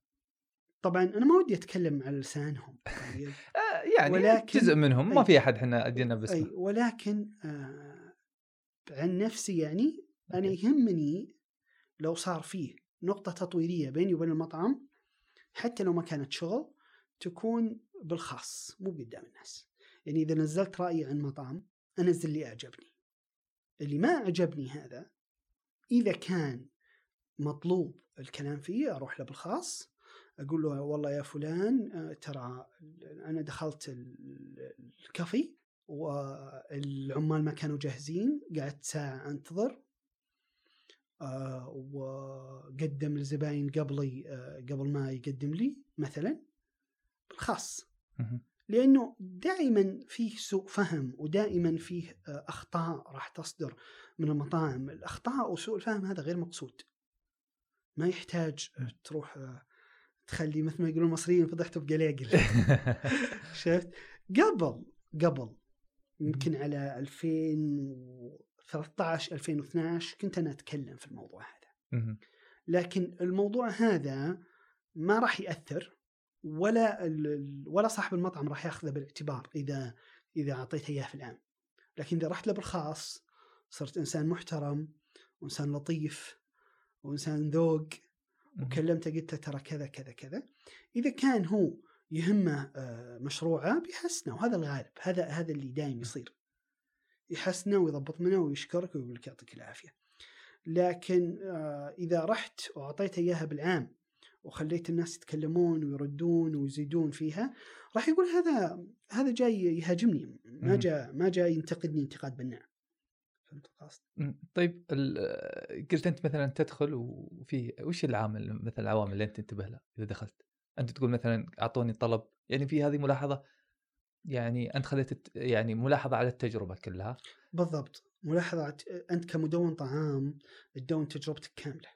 طبعا أنا ما ودي أتكلم على لسانهم يعني ولكن- جزء منهم ما أي. في أحد إحنا أدينا باسمه أي ولكن آه، عن نفسي يعني أنا. يهمني لو صار فيه نقطة تطويرية بيني وبين المطعم حتى لو ما كانت شغل تكون بالخاص مو قدام الناس يعني إذا نزلت رأيي عن مطعم أنزل اللي أعجبني اللي ما أعجبني هذا إذا كان مطلوب الكلام فيه أروح له بالخاص أقول له والله يا فلان آه، ترى أنا دخلت ال- الكافي والعمال ما كانوا جاهزين قعدت ساعة أنتظر آه، وقدم الزباين قبلي آه، قبل ما يقدم لي مثلا بالخاص. لأنه دائما فيه سوء فهم ودائما فيه أخطاء راح تصدر من المطاعم، الأخطاء وسوء الفهم هذا غير مقصود. ما يحتاج تروح تخلي مثل ما يقولون المصريين فضحته بقلاقل شفت؟ قبل قبل يمكن على 2013 2012 كنت أنا أتكلم في الموضوع هذا. لكن الموضوع هذا ما راح يأثر ولا ولا صاحب المطعم راح ياخذه بالاعتبار إذا إذا أعطيته إياه في العام لكن إذا رحت له بالخاص صرت إنسان محترم وإنسان لطيف وإنسان ذوق. وكلمته قلت له ترى كذا كذا كذا. إذا كان هو يهمه آه، مشروعه بيحسنه وهذا الغالب. هذا هذا اللي دايم يصير. يحسنه ويضبط منه ويشكرك ويقول لك يعطيك العافية. لكن آه، إذا رحت وأعطيته إياها بالعام وخليت الناس يتكلمون ويردون ويزيدون فيها راح يقول هذا هذا جاي يهاجمني. ما. جاء ما جاي ينتقدني انتقاد بناء. فهمت القصد؟ طيب قلت أنت مثلا تدخل وفي وش العامل مثلا العوامل اللي أنت تنتبه لها إذا دخلت؟ أنت تقول مثلا أعطوني طلب يعني في هذه ملاحظة يعني أنت خليت يعني ملاحظة على التجربة كلها. بالضبط. ملاحظة أنت كمدون طعام تدون تجربتك كاملة.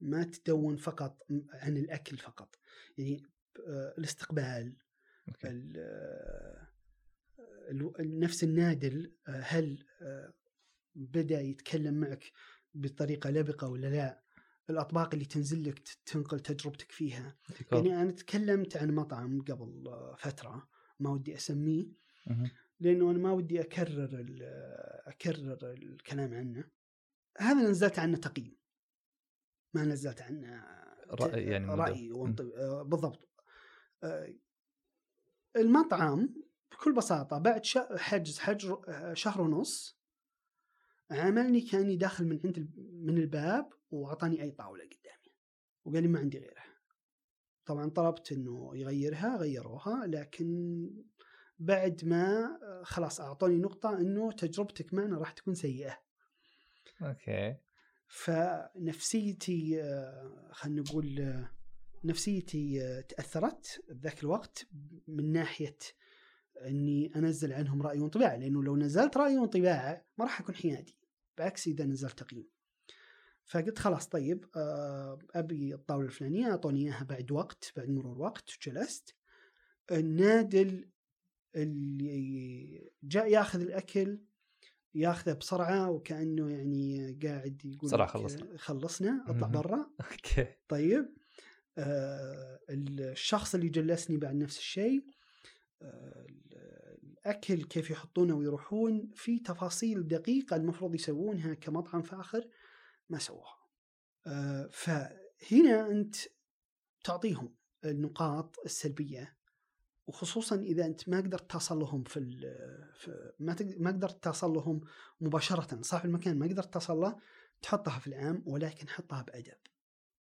ما تدون فقط عن الأكل فقط. يعني آه، الاستقبال آه، نفس النادل آه، هل بدأ يتكلم معك بطريقة لبقة ولا لا؟ الأطباق اللي تنزل لك تنقل تجربتك فيها. ديكور. يعني أنا تكلمت عن مطعم قبل آه، فترة ما ودي أسميه. مهم. لأنه أنا ما ودي أكرر ال- أكرر الكلام عنه. هذا نزلت عنه تقييم. ما نزلت عنه رأي يعني. رأي آه، بالضبط. آه، المطعم بكل بساطة بعد حجز حجر شهر ونص عاملني كأني داخل من عند من الباب وأعطاني أي طاولة قدامي. وقال لي ما عندي غيرها. طبعا طلبت إنه يغيرها غيروها لكن بعد ما آه، خلاص أعطوني نقطة إنه تجربتك معنا راح تكون سيئة. أوكي. فنفسيتي آه، خلينا نقول آه، نفسيتي تأثرت بذاك الوقت من ناحية إني أنزل عنهم رأي وانطباع لأنه لو نزلت رأي وانطباع ما راح أكون حيادي بعكس إذا نزلت تقييم فقلت خلاص طيب آه، أبي الطاولة الفلانية أعطوني إياها بعد وقت بعد مرور وقت وجلست النادل اللي جاء ياخذ الأكل ياخذه بسرعة وكأنه يعني قاعد يقول بسرعة لك، خلصنا. خلصنا اطلع. برا أوكي طيب آه الشخص اللي جلسني بعد نفس الشيء الأكل كيف يحطونه ويروحون في تفاصيل دقيقة المفروض يسوونها كمطعم فاخر ما سووها آه فهنا أنت تعطيهم النقاط السلبية وخصوصا إذا أنت ما قدرت تصل لهم في, في ما ما قدرت تصل لهم مباشرة صاحب المكان ما قدرت تصل له تحطها في العام ولكن حطها بأدب.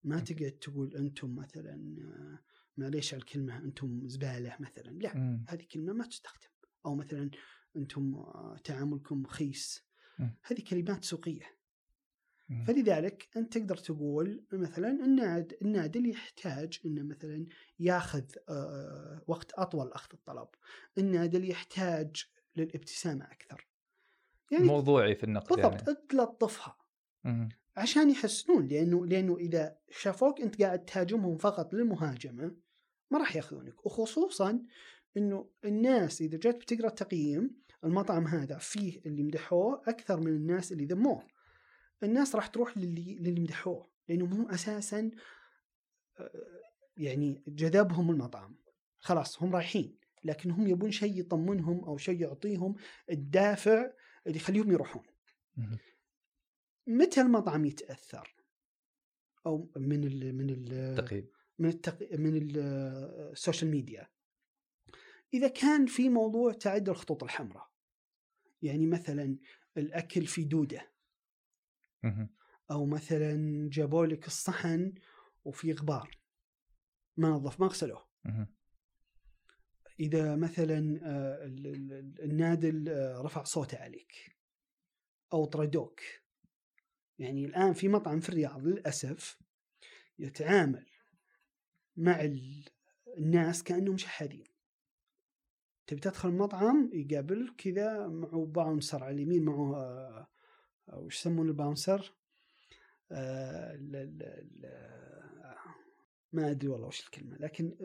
ما تقعد تقول أنتم مثلا آه، معليش على الكلمة أنتم زبالة مثلا لا مم. هذه كلمة ما تستخدم أو مثلا أنتم آه، تعاملكم رخيص مم. هذه كلمات سوقية مم. فلذلك أنت تقدر تقول مثلا الناد النادل يحتاج إنه مثلا ياخذ آه، وقت أطول أخذ الطلب النادل يحتاج للابتسامة أكثر يعني موضوعي في النقد بالضبط يعني تلطفها. عشان يحسنون لأنه لأنه إذا شافوك أنت قاعد تهاجمهم فقط للمهاجمة ما راح يأخذونك. وخصوصا إنه الناس إذا جت بتقرأ تقييم المطعم هذا فيه اللي مدحوه أكثر من الناس اللي ذموه. الناس راح تروح للي للي مدحوه لانهم هم أساسا آه، يعني جذبهم المطعم. خلاص هم رايحين لكن هم يبون شيء يطمنهم أو شيء يعطيهم الدافع اللي يخليهم يروحون. متى المطعم يتأثر؟ أو من ال من ال تقييم من التق... من ال- ال social media إذا كان في موضوع تعدى الخطوط الحمراء يعني مثلا الأكل في دودة. أو مثلا جابوا لك الصحن وفي غبار. ما نظف ما غسلوه. إذا مثلا آه، ال- ال- ال- النادل آه، رفع صوته عليك. أو طردوك. يعني الآن في مطعم في الرياض للأسف يتعامل مع ال- الناس كأنهم شحاذين تبي تدخل المطعم يقابلك كذا معه باونسر على اليمين معه آه، آه، وش يسمون الباونسر آه، ال- ال- ال- ما أدري والله وش الكلمة لكن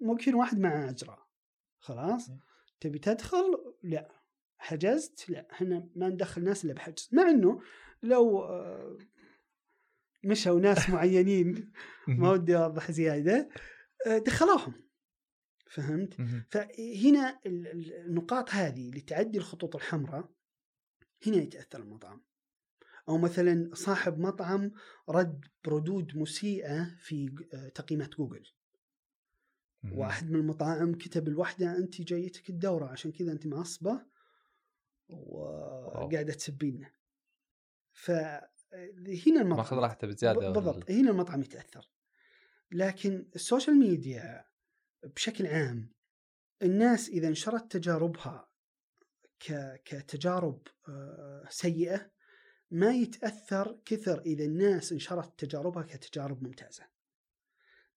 ممكن واحد مع اجره خلاص. تبي تدخل؟ لا. حجزت؟ لا إحنا ما ندخل ناس إلا بحجز. مع إنه لو آه، مشوا ناس معينين ما ودي أوضح زيادة آه، دخلوهم. فهمت؟ فهنا ال- ال- النقاط هذه اللي تعدي الخطوط الحمراء هنا يتأثر المطعم. أو مثلا صاحب مطعم رد بردود مسيئة في آه، تقييمات جوجل. واحد من المطاعم كتب الوحدة انت جايتك الدورة عشان كذا انت معصبة. وقاعدة تسبينا فهنا المطعم ماخذ راحته بزيادة بالضبط هنا المطعم يتأثر لكن ال social media بشكل عام الناس إذا نشرت تجاربها كتجارب آه، سيئة ما يتأثر كثر إذا الناس نشرت تجاربها كتجارب ممتازة.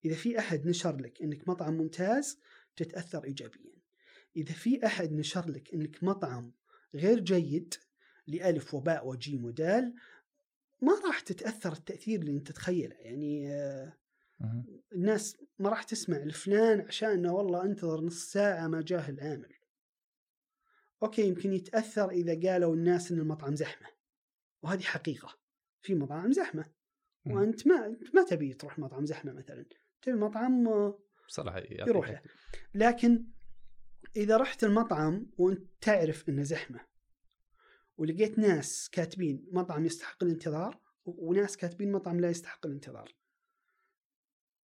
إذا في أحد نشر لك إنك مطعم ممتاز تتأثر ايجابيا. إذا في أحد نشر لك إنك مطعم غير جيد لألف وباء وجيم ودال ما راح تتأثر التأثير اللي أنت تتخيله يعني آه،. الناس ما راح تسمع لفلان عشان والله أنتظر نص ساعة ما جاه العامل. أوكي يمكن يتأثر إذا قالوا الناس إن المطعم زحمة. وهذه حقيقة. في مطاعم زحمة. مم. وأنت ما أنت ما تبي تروح مطعم زحمة مثلا. تبي مطعم آه، يعطيك يروح له. لكن إذا رحت المطعم وأنت تعرف إنه زحمة ولقيت ناس كاتبين مطعم يستحق الانتظار وناس كاتبين مطعم لا يستحق الانتظار.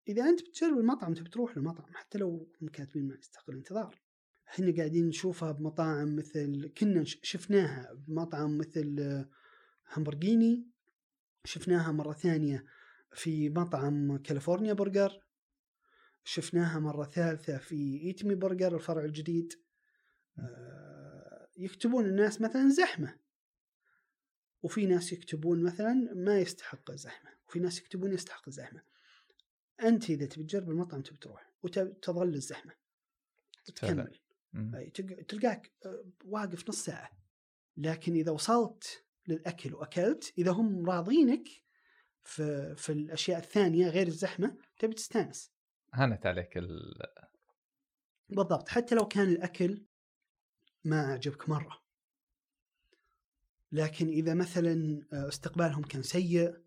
إذا أنت بتجرب المطعم تبي تروح للمطعم حتى لو هم كاتبين ما يستحق الانتظار. إحنا قاعدين نشوفها بمطاعم مثل كنا شفناها بمطعم مثل آه، همبرجيني شفناها مرة ثانية في مطعم كاليفورنيا برجر شفناها مرة ثالثة في إيتمي برجر الفرع الجديد. آه، يكتبون الناس مثلا زحمة. وفي ناس يكتبون مثلا ما يستحق الزحمه وفي ناس يكتبون يستحق الزحمه أنت إذا تبي تجرب المطعم تبي تروح. وتظل. أي تلق- تلقاك آه، واقف نص ساعة. لكن إذا وصلت للأكل وأكلت إذا هم راضينك في في الأشياء الثانية غير الزحمة تبي تستانس. هانت عليك ال... بالضبط حتى لو كان الأكل ما عجبك مرة. لكن إذا مثلا آه، استقبالهم كان سيء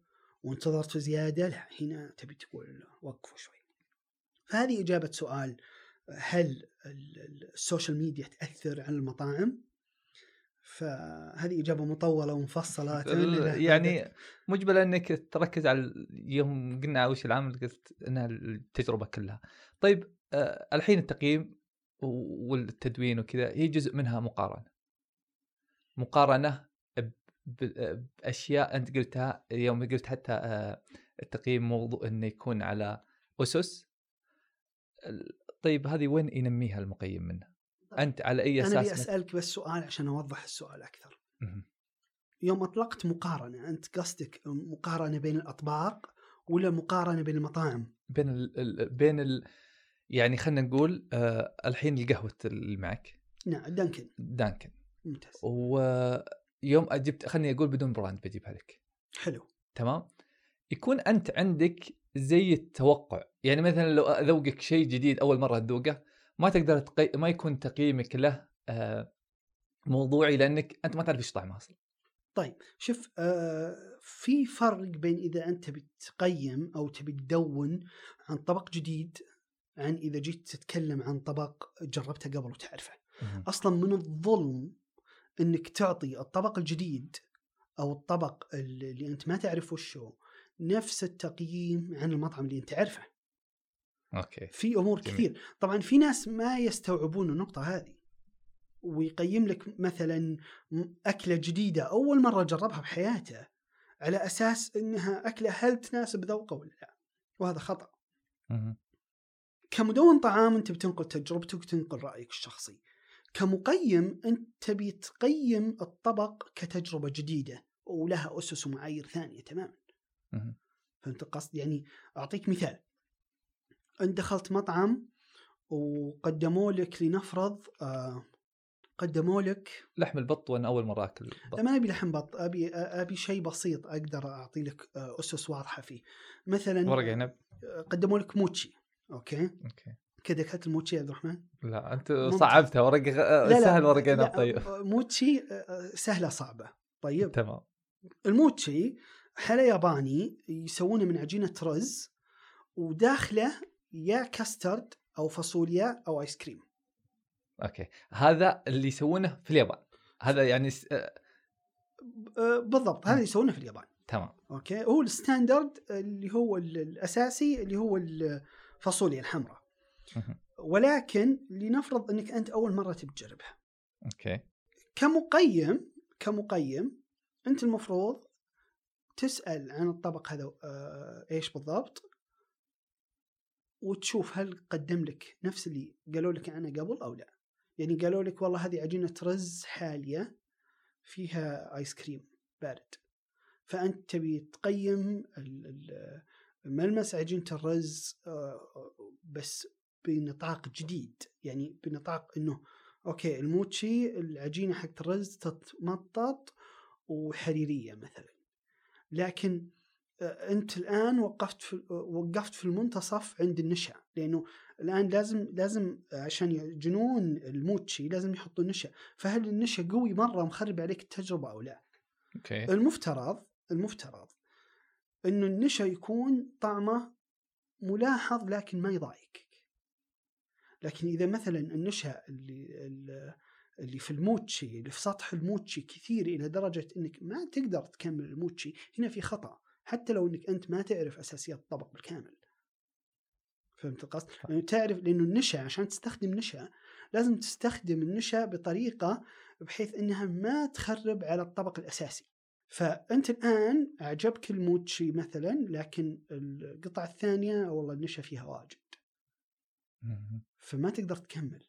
وانتظرت زيادة لا هنا تبي تقول وقفوا شوي. فهذه إجابة سؤال هل ال- ال- السوشيال ميديا تأثر على المطاعم؟ فهذه إجابة مطولة ومفصلة يعني مجبل انك تركز على يوم قلنا وش العامل قلت إنها التجربة كلها. طيب آه الحين التقييم والتدوين وكذا هي جزء منها مقارنة. مقارنة بأشياء أنت قلتها يوم قلت حتى آه التقييم موضوع إنه يكون على أسس طيب هذه وين ينميها المقيم منها؟ أنت على أي أساس أنا أبي أسألك بس سؤال عشان أوضح السؤال أكثر. يوم أطلقت مقارنة أنت قصدك مقارنة بين الأطباق ولا مقارنة بين المطاعم؟ بين ال... ال... بين ال... يعني خلينا نقول آه الحين القهوة اللي معك نعم دنكن دانكن. ممتاز. ويوم جبت خليني أقول بدون براند بجيبها لك. حلو. تمام؟ يكون أنت عندك زي التوقع. يعني مثلا لو أذوقك شيء جديد أول مرة تذوقه ما تقدر تقي... ما يكون تقييمك له آه موضوعي لأنك أنت ما تعرف إيش طعمه أصلا. طيب شوف آه في فرق بين إذا أنت بتقيم أو تبي تدون عن طبق جديد عن إذا جيت تتكلم عن طبق جربته قبل وتعرفه. أصلا من الظلم إنك تعطي الطبق الجديد أو الطبق اللي أنت ما تعرف وشه نفس التقييم عن المطعم اللي أنت تعرفه. أوكي. في أمور جميل. كثير. طبعا في ناس ما يستوعبون النقطة هذه ويقيم لك مثلا أكلة جديدة أول مرة جربها بحياته على أساس إنها أكلة هل تناسب ذوقه ولا لا وهذا خطأ. كمدون طعام أنت بتنقل تجربتك وتنقل رأيك الشخصي. كمقيم أنت تبي تقيم الطبق كتجربة جديدة ولها أسس ومعايير ثانية تماما. فهمت القصد؟ يعني أعطيك مثال. أنت دخلت مطعم وقدموا لك لنفرض آه قدموا لك لحم البط وأنا أول مرة أكل بط ما أبي لحم بط أبي أبي شيء بسيط أقدر أعطي لك آه، أسس واضحة فيه. مثلا ورق عنب. آه، قدموا لك موتشي okay؟ okay. كذا أكلت الموتشي يا عبد الرحمن؟ لا أنت. صعبتها ورق غ... سهل ورق عنب لا، طيب موتشي سهلة صعبة. طيب. تمام. الموتشي حلا ياباني يسوونه من عجينة رز وداخله يا كاسترد أو فاصوليا أو آيس كريم. okay. هذا اللي يسوونه في اليابان. هذا يعني س... آه، آه، بالضبط. هذا يسوونه في اليابان. تمام. okay. هو ال standard اللي هو ال- الأساسي اللي هو الفاصوليا الحمراء. ولكن لنفرض إنك أنت أول مرة تبي تجربها. okay. كمقيم كمقيم أنت المفروض تسأل عن الطبق هذا آه، إيش بالضبط؟ وتشوف هل قدم لك نفس اللي قالوا لك عنه قبل أو لا. يعني قالوا لك والله هذه عجينة رز حالية فيها ايس كريم بارد. فأنت تبي تقيم ملمس عجينة الرز آه، بس بنطاق جديد. يعني بنطاق إنه okay الموتشي العجينة حق الرز تتمطط وحريرية مثلا. لكن أنت الآن وقفت في وقفت في المنتصف عند النشا لأنه الآن لازم لازم عشان يعجنون الموتشي لازم يحطوا نشا فهل النشا قوي مرة مخرب عليك التجربة أو لا؟ okay. المفترض المفترض إنه النشا يكون طعمه ملاحظ لكن ما يضايقك. لكن إذا مثلا النشا اللي- اللي في الموتشي اللي في سطح الموتشي كثير إلى درجة إنك ما تقدر تكمل الموتشي هنا في خطأ. حتى لو إنك أنت ما تعرف أساسيات الطبق بالكامل فهمت القصد؟ لأنه تعرف لأنه النشا عشان تستخدم نشا لازم تستخدم النشا بطريقة بحيث إنها ما تخرب على الطبق الأساسي. فأنت الآن أعجبك الموتشي مثلا لكن القطعة الثانية والله النشا فيها واجد. فما تقدر تكمل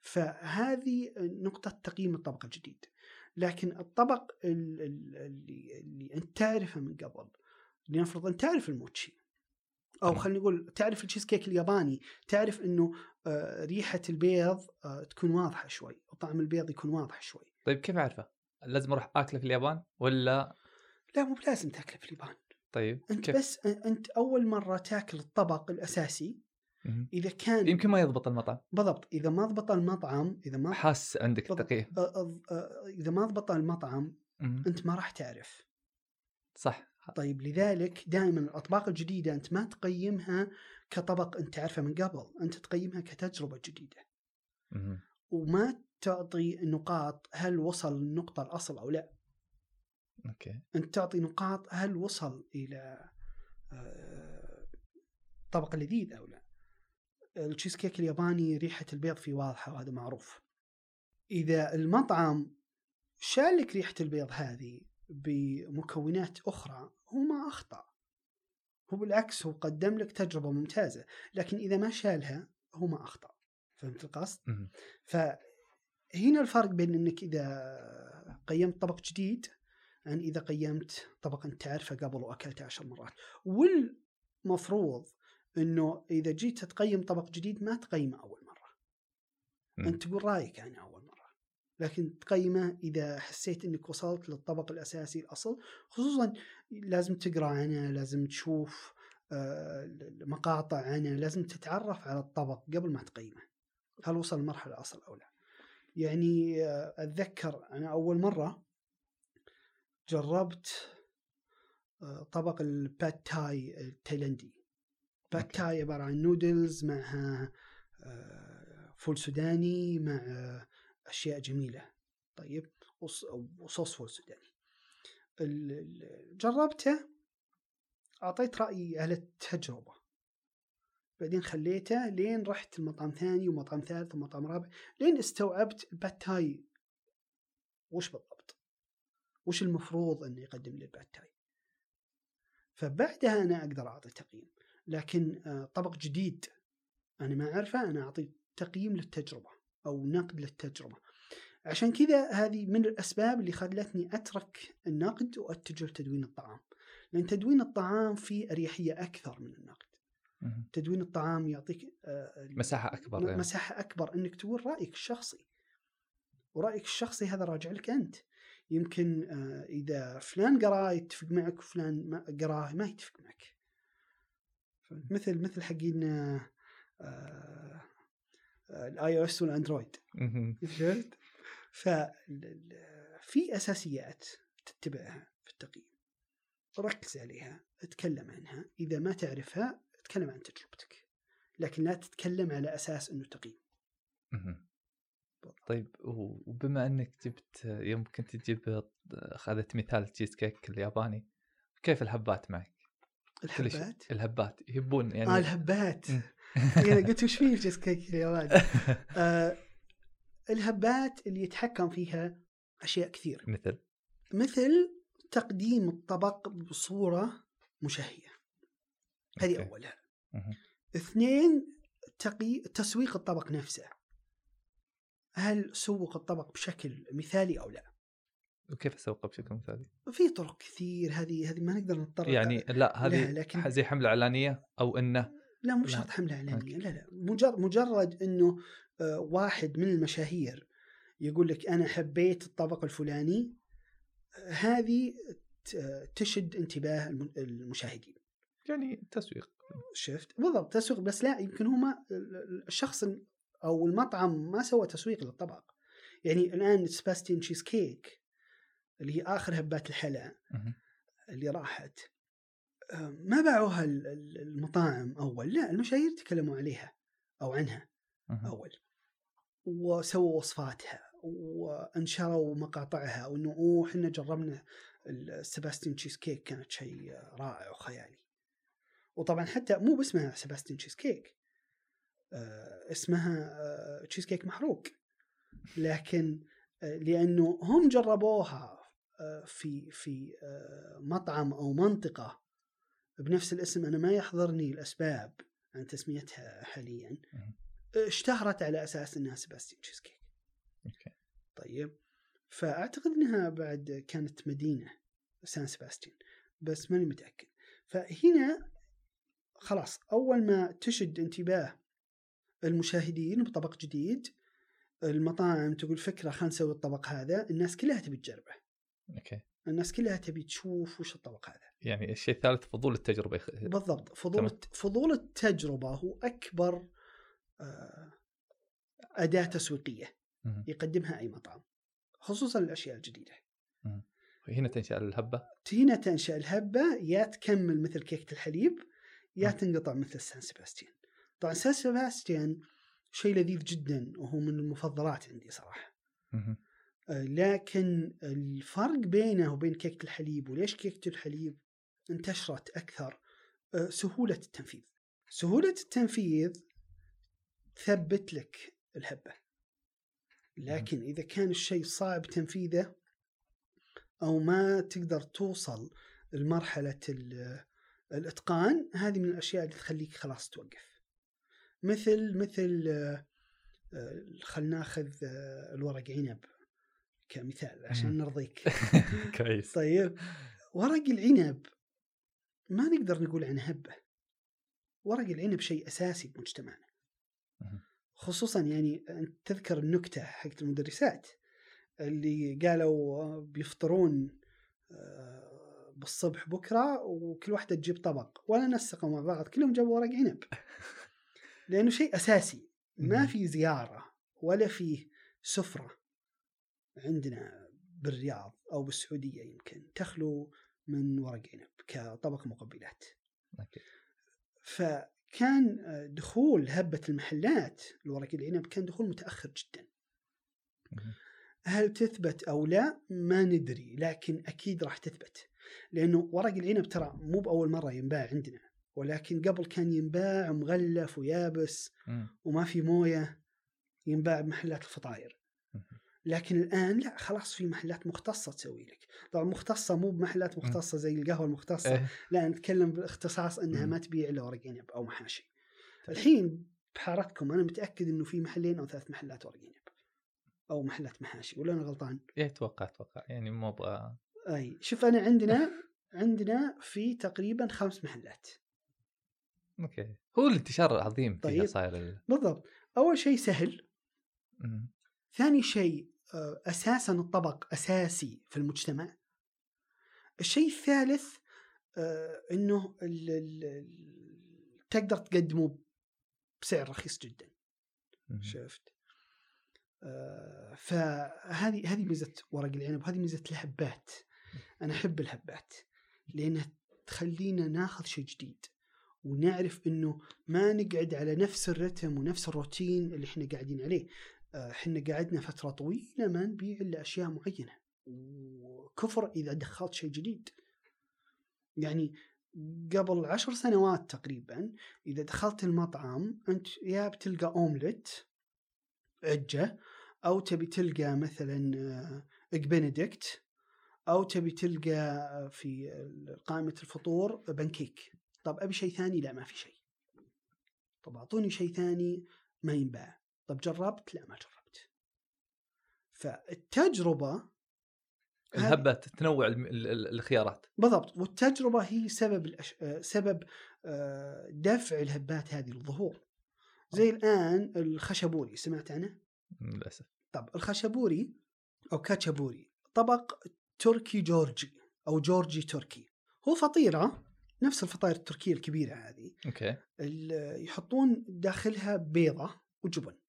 فهذه نقطة تقييم الطبق الجديد لكن الطبق ال- ال- اللي, اللي أنت تعرفه من قبل لنفرض أنت تعرف الموتشي تمام. خلينا نقول تعرف التشيز كيك الياباني تعرف أنه آه، ريحة البيض آه، تكون واضحة شوي وطعم البيض يكون واضح شوي طيب كيف أعرفه؟ لازم أروح أكله في اليابان ولا لا مو بلازم تأكله في اليابان طيب أنت كيف؟ بس أنت أول مرة تأكل الطبق الأساسي مهم. إذا كان يمكن ما يضبط المطعم بالضبط إذا ما ضبط المطعم إذا ما حاس عندك أ- إذا ما ضبط المطعم. أنت ما راح تعرف صح طيب لذلك دائما الأطباق الجديدة أنت ما تقيمها كطبق أنت تعرفه من قبل أنت تقيمها كتجربة جديدة. وما تعطي نقاط هل وصل للنقطه الأصل أو لا. okay. أنت تعطي نقاط هل وصل إلى آه، طبق لذيذ أو لا. التشيز كيك الياباني ريحة البيض فيه واضحة وهذا معروف. إذا المطعم شال لك ريحة البيض هذه بمكونات أخرى هو ما أخطأ هو بالعكس هو قدم لك تجربة ممتازة لكن إذا ما شالها هو ما أخطأ فهمت القصد. فهنا الفرق بين إنك إذا قيمت طبق جديد عن إذا قيمت طبق انت تعرفه قبل واكلته عشر مرات والمفروض إنه إذا جيت تقيم طبق جديد ما تقيمه أول مرة مم. أنت تقول رأيك عنه أول مره لكن تقيمه إذا حسيت إنك وصلت للطبق الأساسي الأصل. خصوصا لازم تقرأ عنه لازم تشوف آه، مقاطع عنه لازم تتعرف على الطبق قبل ما تقيمه. هل وصل المرحله الأصل أو لا؟ يعني آه، أتذكر أنا أول مرة جربت آه، طبق الباد تاي التايلندي باد. تاي عبارة عن نودلز آه، فول سوداني مع أشياء جميلة. طيب وص- وصوص فول سوداني. جربته أعطيت رايي على التجربة. بعدين خليته لين رحت لمطعم ثاني ومطعم ثالث ومطعم رابع لين استوعبت الباد تاي. وش بالضبط؟ وش المفروض إنه يقدم لي الباد تاي؟ فبعدها أنا أقدر أعطي تقييم. لكن آه، طبق جديد أنا ما أعرفه أنا أعطي تقييم للتجربة. أو نقد للتجربة. عشان كذا هذه من الأسباب اللي خلتني أترك النقد وأتجه لتدوين الطعام. لأن تدوين الطعام فيه أريحية أكثر من النقد. تدوين الطعام يعطيك آه، مساحة أكبر م- يعني. مساحة أكبر أنك تقول رأيك الشخصي. ورأيك الشخصي هذا راجع لك أنت. يمكن آه، إذا فلان قراه يتفق معك وفلان ما قرأه ما يتفق معك. مثل مثل حقين ال iOS وال Android. فهمت؟ ف في أساسيات تتبعها في التقييم. ركز عليها اتكلم عنها. إذا ما تعرفها اتكلم عن تجربتك. لكن لا تتكلم على أساس إنه تقييم. طيب وبما إنك جبت يوم كنت تجيب اخذت مثال تشيز كيك الياباني كيف الهبات معك؟ الهبات؟ الهبات يهبون يعني آه الهبات. أنا قلت وش فيه الجيس كيك الياباني آه الهبات اللي يتحكم فيها أشياء كثير مثل مثل تقديم الطبق بصورة مشهية هذه okay. أولها. اثنين تقي... تسويق الطبق نفسه هل سوق الطبق بشكل مثالي أو لا؟ وكيف أسوقه بشكل مثالي؟ في طرق كثير هذه هذه ما نقدر نتطرق يعني لا هذه لكن- زي حملة إعلانية أو إنه لا مو. شرط حملة اعلانيه أوكي. لا لا مجرد مجرد إنه آه، واحد من المشاهير يقول لك أنا حبيت الطبق الفلاني هذه تشد انتباه الم- المشاهدين يعني تسويق شفت بالضبط تسويق بس لا يمكن هو ما الشخص أو المطعم ما سوى تسويق للطبق يعني الآن سباستين تشيز كيك اللي هي آخر هبات الحلا. اللي راحت ما باعوها ال- ال- المطاعم أول لا المشاهير تكلموا عليها أو عنها. أول. وسووا وصفاتها وانشروا مقاطعها وإنه أوه إحنا جربنا السباستين تشيز كيك كانت شيء رائع وخيالي. وطبعا حتى مو باسمها سباستين تشيز كيك آه اسمها آه تشيز كيك محروق. لكن آه لأنه هم جربوها في في مطعم أو منطقة بنفس الاسم أنا ما يحضرني الأسباب عن تسميتها حاليا. اشتهرت على أساس إنها سباستيان cheesecake okay. طيب. فأعتقد إنها بعد كانت مدينة سان سباستيان بس ماني متأكد. فهنا خلاص أول ما تشد انتباه المشاهدين بطبق جديد المطاعم تقول فكرة خلينا نسوي الطبق هذا الناس كلها تبي تجربه. أوكي. الناس كلها تبي تشوف وش الطبق هذا. يعني الشيء الثالث فضول التجربة يخ... بالضبط. فضول تمام. فضول التجربة هو أكبر آه، أداة تسويقية. يقدمها أي مطعم خصوصا الأشياء الجديدة. هنا تنشأ الهبة؟ هنا تنشأ الهبة يا تكمل مثل كيكة الحليب يا. تنقطع مثل سان سباستيان طبعا سان سباستيان شيء لذيذ جدا وهو من المفضلات عندي صراحة. لكن الفرق بينه وبين كيكة الحليب وليش كيكة الحليب انتشرت أكثر آه، سهولة التنفيذ. سهولة التنفيذ تثبت لك الهبة. لكن إذا كان الشيء صعب تنفيذه أو ما تقدر توصل لمرحلة ال- الإتقان هذه من الأشياء اللي تخليك خلاص توقف. مثل مثل آه، آه، خلنا ناخذ آه، الورق عنب. كمثال عشان. نرضيك. كويس. طيب ورق العنب. ما نقدر نقول عنه هبة. ورق العنب شيء أساسي بمجتمعنا. خصوصا يعني انت تذكر النكتة حقت المدرسات اللي قالوا بيفطرون آه، بالصبح بكرة وكل واحدة تجيب طبق. ولا نسقوا مع بعض كلهم جابوا ورق عنب. لأنه شيء أساسي. ما. في زيارة ولا في سفرة. عندنا بالرياض أو بالسعودية يمكن تخلو من ورق عنب كطبق مقبلات أوكي. فكان آه، دخول هبة المحلات لورق العنب كان دخول متأخر جدا. هل تثبت أو لا ما ندري لكن أكيد راح تثبت لأنه ورق العنب ترى مو بأول مرة ينباع عندنا ولكن قبل كان ينباع مغلف ويابس. وما في موية ينباع بمحلات الفطاير. لكن الآن لا خلاص في محلات مختصة تسوي لك طبعا مختصة مو بمحلات مختصة زي القهوة المختصة إيه. لا نتكلم باختصاص إنها. ما تبيع إلا ورق عنب أو محاشي طيب. الحين بحارتكم أنا متأكد إنه في محلين أو ثلاث محلات ورق عنب أو محلات محاشي ولا أنا غلطان إيه أتوقع أتوقع يعني مو أبغى أي شوف أنا عندنا عندنا في تقريبا خمس محلات أوكي هو الانتشار العظيم فيها طيب. صاير ال... بالضبط أول شيء سهل. ثاني شيء آه، أساسا الطبق أساسي في المجتمع. الشيء الثالث آه، إنه تقدر تقدمه بسعر رخيص جدا. شفت؟ آه، فهذه هذه ميزة ورق العنب وهذه ميزة الهبات. أنا أحب الهبات لأنها تخلينا ناخذ شيء جديد ونعرف إنه ما نقعد على نفس الرتم ونفس الروتين اللي إحنا قاعدين عليه. إحنا قعدنا فترة طويلة ما نبيع إلا أشياء معينة وكفر إذا دخلت شيء جديد. يعني قبل عشر سنوات تقريبا إذا دخلت المطعم أنت يا بتلقى أومليت عجة أو تبي تلقى مثلا آه، اج بنديكت أو تبي تلقى في قائمة الفطور بنكيك طب أبي شيء ثاني؟ لا ما في شيء. طب أعطوني شيء ثاني ما ينباع. طب جربت؟ لا ما جربت. فالتجربة الهبه تنوع الخيارات. بالضبط. والتجربة هي سبب الأش... آه، سبب آه، دفع الهبات هذه للظهور. زي الآن الخشبوري سمعت عنه؟ للأسف. طب الخشبوري أو كاتشابوري طبق تركي جورجي أو جورجي تركي. هو فطيره نفس الفطاير التركية الكبيرة هذه. أوكي. يحطون داخلها بيضة وجبن.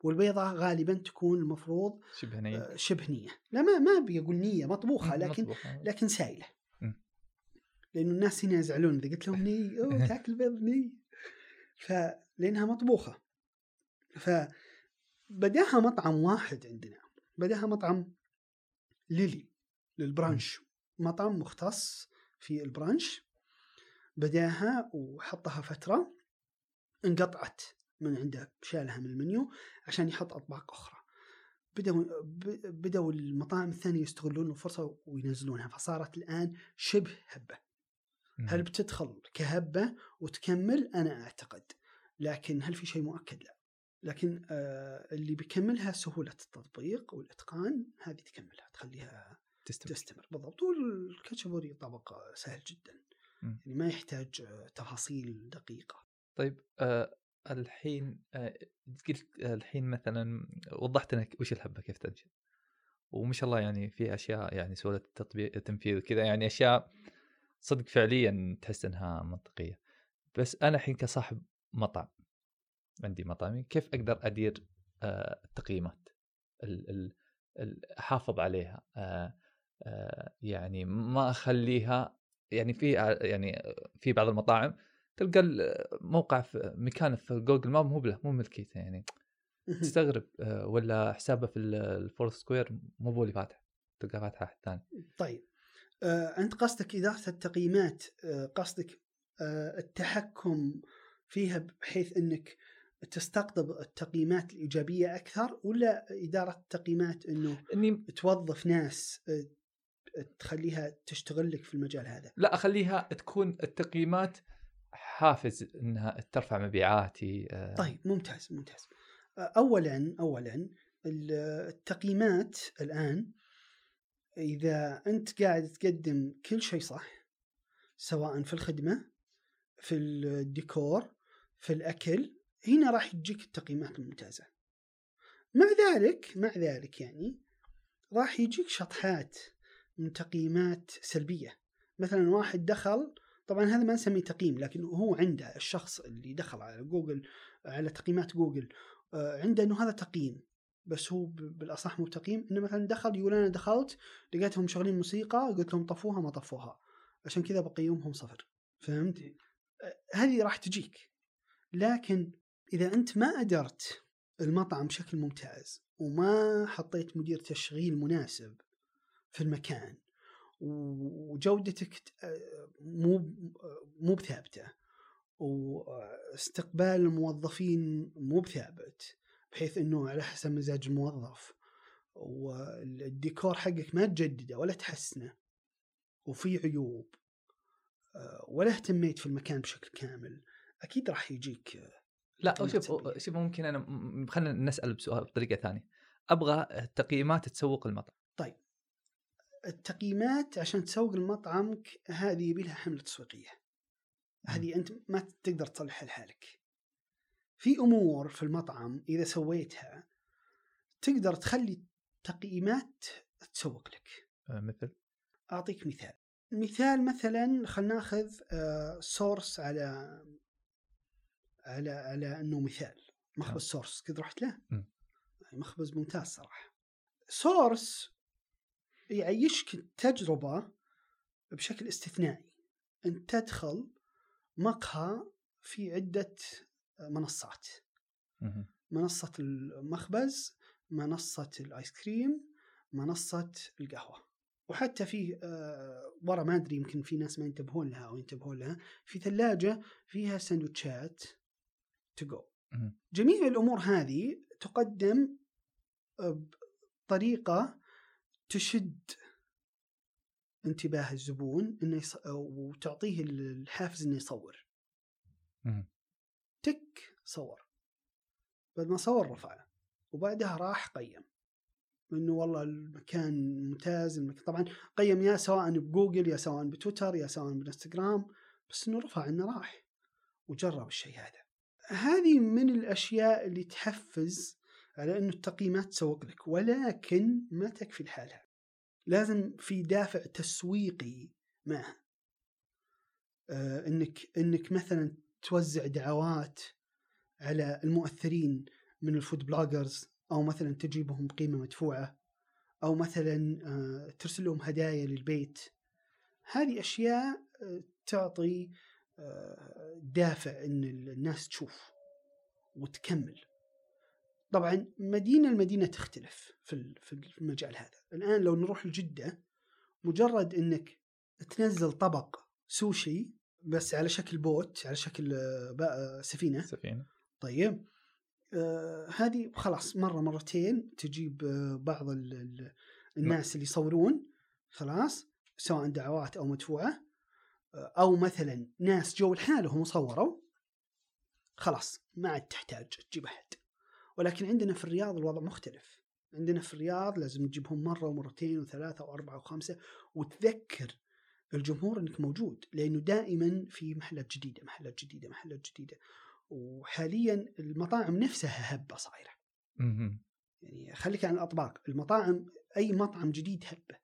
والبيضة غالبا تكون المفروض شبه نيه آه، شبه نيه لا ما ما نية مطبوخة مم، لكن مطبوخة. لكن سائله مم. لأنه الناس هنا يزعلون إذا قلت لهم ني أوه تأكل بيض ني فلانها مطبوخة. فبداها مطعم واحد عندنا. بداها مطعم ليلي للبرانش. مطعم مختص في البرانش. بداها وحطها فترة انقطعت. من عنده شالها من المنيو عشان يحط أطباق أخرى. بدأوا بدأوا المطاعم الثانية يستغلون الفرصة وينزلونها فصارت الآن شبه هبة. هل بتدخل كهبة وتكمل؟ أنا أعتقد. لكن هل في شيء مؤكد؟ لا. لكن آه اللي بيكملها سهولة التطبيق والإتقان هذه تكملها تخليها تستمر. تستمر. بالضبط. والكاتشابوري طبق سهل جدا. مم. يعني ما يحتاج آه، تفاصيل دقيقة. طيب آه الحين آه قلت آه، الحين مثلا وضحت لنا وش الهبة كيف تنشئ وما شاء الله يعني في أشياء يعني سهولة التطبيق التنفيذ وكذا يعني أشياء صدق فعليا تحس إنها منطقية. بس أنا الحين كصاحب مطعم عندي مطعمي كيف أقدر أدير آه التقييمات؟ ال ال ال أحافظ عليها يعني ما أخليها يعني في يعني في بعض المطاعم تلقى الموقع في مكان في Google Map مو له مو ملكيته يعني. تستغرب آه، ولا حسابه في ال Foursquare مو هو اللي فاتح تلقى فاتحه أحد ثاني. طيب آه، انت قصدك إدارة التقييمات آه، قصدك آه، التحكم فيها بحيث إنك تستقطب التقييمات الإيجابية أكثر ولا إدارة التقييمات إنه إني توظف ناس آه، تخليها تشتغل لك في المجال هذا؟ لا أخليها تكون التقييمات حافز إنها ترفع مبيعاتي آه، طيب ممتاز ممتاز. اولا اولا التقييمات الآن إذا أنت قاعد تقدم كل شيء صح سواء في الخدمة في الديكور في الأكل هنا راح تجيك التقييمات الممتازة. مع ذلك مع ذلك يعني راح يجيك شطحات من تقييمات سلبية. مثلا واحد دخل طبعا هذا ما نسميه تقييم لكن هو عنده الشخص اللي دخل على جوجل على تقييمات جوجل آه، عنده إنه هذا تقييم. بس هو بالأصح مو تقييم. إنه مثلا دخل يقول أنا دخلت لقيتهم مشغلين موسيقى قلت لهم طفوها ما طفوها. عشان كذا بقيمهم صفر. فهمت؟ آه، هذه راح تجيك. لكن إذا أنت ما أدرت المطعم بشكل ممتاز وما حطيت مدير تشغيل مناسب في المكان وجودتك آه، مو مو بثابتة واستقبال الموظفين مو بثابت بحيث إنه على حسب مزاج الموظف والديكور حقك ما تجدده ولا تحسنه وفي عيوب آه، ولا اهتميت في المكان بشكل كامل أكيد راح يجيك آه، لا شوف. شوف ممكن أنا خلينا نسأل بسؤال بطريقة ثانية أبغى تقييمات تسوق المطعم التقييمات عشان تسوق لمطعمك هذه يبي لها حملة تسويقية. هذه أنت ما تقدر تصلحها لحالك. في أمور في المطعم إذا سويتها تقدر تخلي تقييمات تسوق لك. آه، مثل؟ أعطيك مثال. مثال مثلا خلينا ناخذ سورس على على على إنه مثال. مخبز سورس قد رحت له. مخبز ممتاز صراحة. سورس يعيشك التجربة بشكل استثنائي انت تدخل مقهى في عدة منصات. منصة المخبز منصة الآيس كريم منصة القهوة وحتى في آه، ورا ما أدري يمكن في ناس ما ينتبهون لها أو ينتبهون لها في ثلاجة فيها سندوتشات to go. جميع الأمور هذه تقدم بطريقه تشد انتباه الزبون إنه يص... وتعطيه الحافز إنه يصور. مهم. تك صور. بعد ما صور رفعه. وبعدها راح قيم. إنه والله المكان ممتاز المكان طبعا قيم يا سواء بجوجل يا سواء بتويتر يا سواء بالانستغرام بس إنه رفع إنه راح. وجرب الشيء هذا. هذه من الأشياء اللي تحفز على انه التقييمات تسوق لك ولكن ما تكفي لحالها. لازم في دافع تسويقي معها. آه إنك إنك مثلا توزع دعوات على المؤثرين من ال food bloggers أو مثلا تجيبهم بقيمه مدفوعة أو مثلا آه، ترسل لهم هدايا للبيت. هذه أشياء آه، تعطي آه، دافع إن الناس تشوف وتكمل. طبعا مدينة المدينة تختلف في في المجال هذا. الآن لو نروح لجدة مجرد إنك تنزل طبق سوشي بس على شكل بوت على شكل آه، آه، سفينة. سفينة. طيب آه هذه خلاص مرة مرتين تجيب آه بعض ال ال الناس اللي يصورون. خلاص سواء دعوات أو مدفوعة. آه، أو مثلا ناس جو لحالهم وصوروا. خلاص ما عاد تحتاج تجيب أحد. ولكن عندنا في الرياض الوضع مختلف. عندنا في الرياض لازم تجيبهم مرة ومرتين وثلاثة وأربعة وخمسة وتذكر الجمهور إنك موجود لأنه دائما في محلات جديدة محلات جديدة محلات جديدة. وحاليا المطاعم نفسها هبة صايرة. مهم. يعني خليك عن الأطباق المطاعم أي مطعم جديد هبة.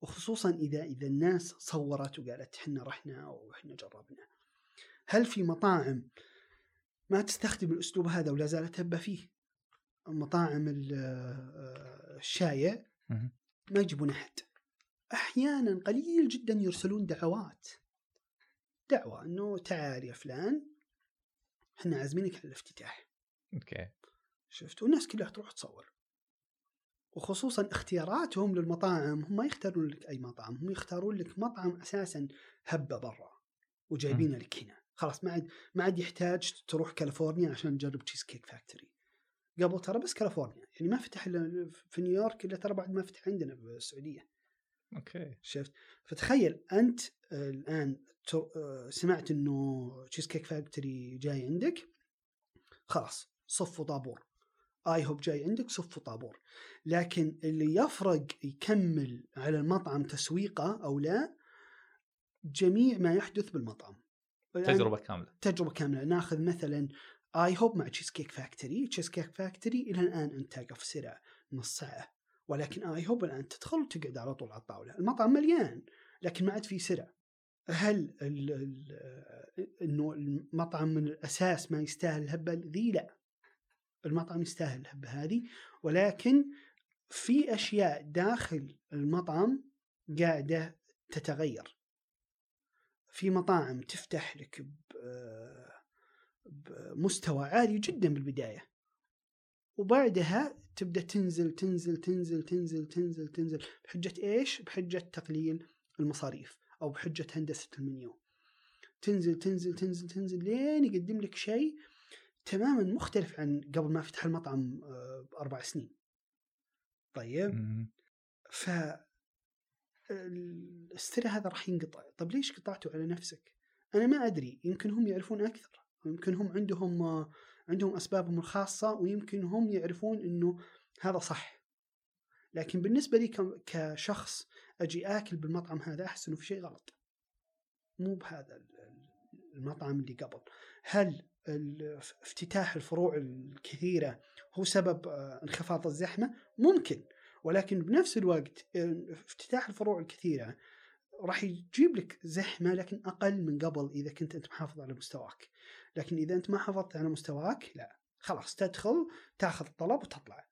وخصوصا إذا إذا الناس صورت وقالت إحنا رحنا وإحنا جربنا. هل في مطاعم ما تستخدم الأسلوب هذا ولا زالت هبه فيه. مطاعم ال- آه، الشاي مهم. ما يجيبون أحد. أحيانا قليل جدا يرسلون دعوات. دعوة إنه تعال يا فلان إحنا عازمينك على الافتتاح. okay. شفت؟ والناس كلها تروح تصور. وخصوصا اختياراتهم للمطاعم هم ما يختارون لك أي مطعم هم يختارون لك مطعم أساسا هبة برا وجايبينه لك هنا خلاص ما عاد ما عاد يحتاج تروح كاليفورنيا عشان تجرب Cheesecake Factory قبل ترى بس كاليفورنيا يعني ما فتح إلا في نيويورك إلا ترى بعد ما فتح عندنا بالسعودية. okay. شفت؟ فتخيل أنت الآن سمعت إنه Cheesecake Factory جاي عندك خلاص صفوا طابور. IHOP جاي عندك صفوا طابور. لكن اللي يفرق يكمل على المطعم تسويقه أو لا جميع ما يحدث بالمطعم. تجربة كاملة. تجربة كاملة. ناخذ مثلا IHOP مع Cheesecake Factory Cheesecake Factory إلى الآن انت تقف سرا نص ساعه ولكن اي هوب الآن تدخل وتقعد على طول على الطاولة. المطعم مليان لكن ما عاد في سرعة. هل ال ال إنه المطعم من الأساس ما يستاهل الهبة ذي؟ لا. المطعم يستاهل الهبة هذه. ولكن في أشياء داخل المطعم قاعدة تتغير. في مطاعم تفتح لك بمستوى عالي جدا بالبداية وبعدها تبدأ تنزل تنزل تنزل تنزل تنزل تنزل بحجة إيش؟ بحجة تقليل المصاريف أو بحجة هندسة المنيو. تنزل تنزل تنزل تنزل لين يقدم لك شيء تماما مختلف عن قبل ما فتح المطعم آه، بأربع سنين. طيب. ف السر هذا راح ينقطع. طب ليش قطعته على نفسك؟ أنا ما أدري يمكن هم يعرفون أكثر. يمكن هم عندهم عندهم أسبابهم الخاصة ويمكن هم يعرفون إنه هذا صح. لكن بالنسبة لي كشخص أجي آكل بالمطعم هذا أحس إنه في شيء غلط. مو بهذا ال- ال- المطعم اللي قبل. هل افتتاح الفروع الكثيرة هو سبب آه، انخفاض الزحمة؟ ممكن. ولكن بنفس الوقت افتتاح الفروع الكثيرة راح يجيب لك زحمة لكن أقل من قبل إذا كنت أنت محافظ على مستواك. لكن إذا أنت ما حافظت على مستواك لا خلاص تدخل تاخذ الطلب وتطلع.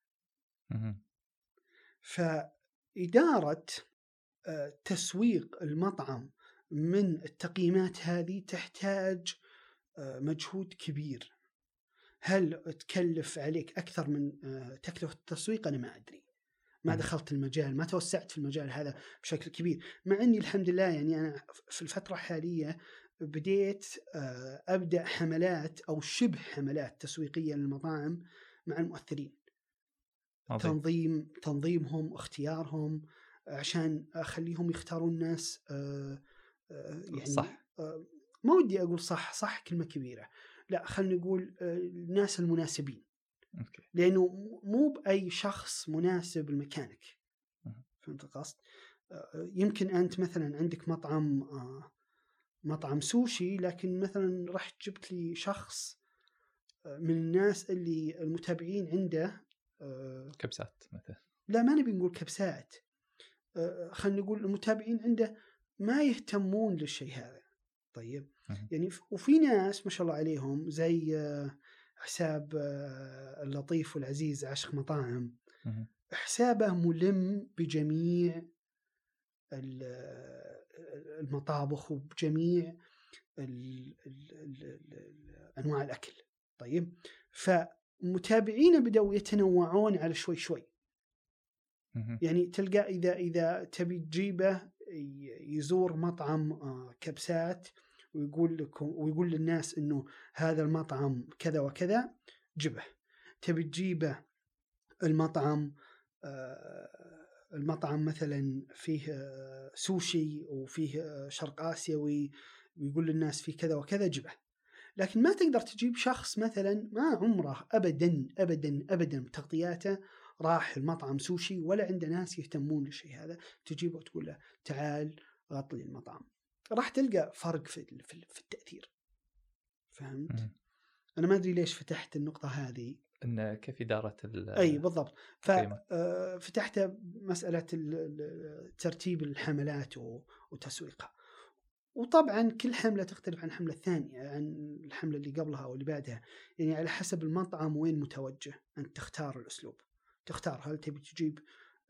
فإدارة آه، تسويق المطعم من التقييمات هذه تحتاج آه، مجهود كبير. هل تكلف عليك أكثر من آه، تكلفة التسويق؟ أنا ما أدري. ما. دخلت المجال ما توسعت في المجال هذا بشكل كبير. مع أني الحمد لله يعني أنا في الفترة الحالية بديت آه، أبدأ حملات أو شبه حملات تسويقية للمطاعم مع المؤثرين. عظيم. تنظيم تنظيمهم اختيارهم عشان أخليهم يختارون ناس آه، آه، يعني صح. ما ودي أقول صح صح كلمة كبيرة. لا خلينا نقول الناس المناسبين. أوكي لأنه مو بأي شخص مناسب لمكانك. فهمت القصد؟ آه، يمكن أنت مثلا عندك مطعم آه، مطعم سوشي لكن مثلا رحت جبت لي شخص آه، من الناس اللي المتابعين عنده كبسات مثلا لا ما نبي نقول كبسات خلينا نقول المتابعين عنده ما يهتمون للشيء هذا طيب. يعني وفي ناس ما شاء الله عليهم زي آه، حساب آه، اللطيف والعزيز عشق مطاعم. حسابه ملم بجميع آه، المطابخ وبجميع أنواع الأكل طيب فمتابعينه بدأوا يتنوعون على شوي شوي. يعني تلقى إذا إذا تبي تجيبه يزور مطعم آه، كبسات ويقول لكم ويقول للناس إنه هذا المطعم كذا وكذا جبه. تبي تجيبه المطعم آه، المطعم مثلا فيه آه، سوشي وفيه آه، شرق آسيوي ويقول للناس فيه كذا وكذا جبه. لكن ما تقدر تجيب شخص مثلا ما عمره ابدا ابدا ابدا بتغطياته راح المطعم سوشي ولا عنده ناس يهتمون للشيء هذا تجيبه وتقول له تعال غط لي المطعم. راح تلقى فرق في في ال- في التأثير فهمت؟ مم. أنا ما أدري ليش فتحت النقطة هذه إن كيف إدارة أي بالضبط. ففتحت مسألة ال- ال- ترتيب الحملات وتسويقها وطبعا كل حملة تختلف عن الحملة الثانية عن الحملة اللي قبلها أو اللي بعدها يعني على حسب المطعم وين متوجه أنت تختار الأسلوب تختار هل تبي تجيب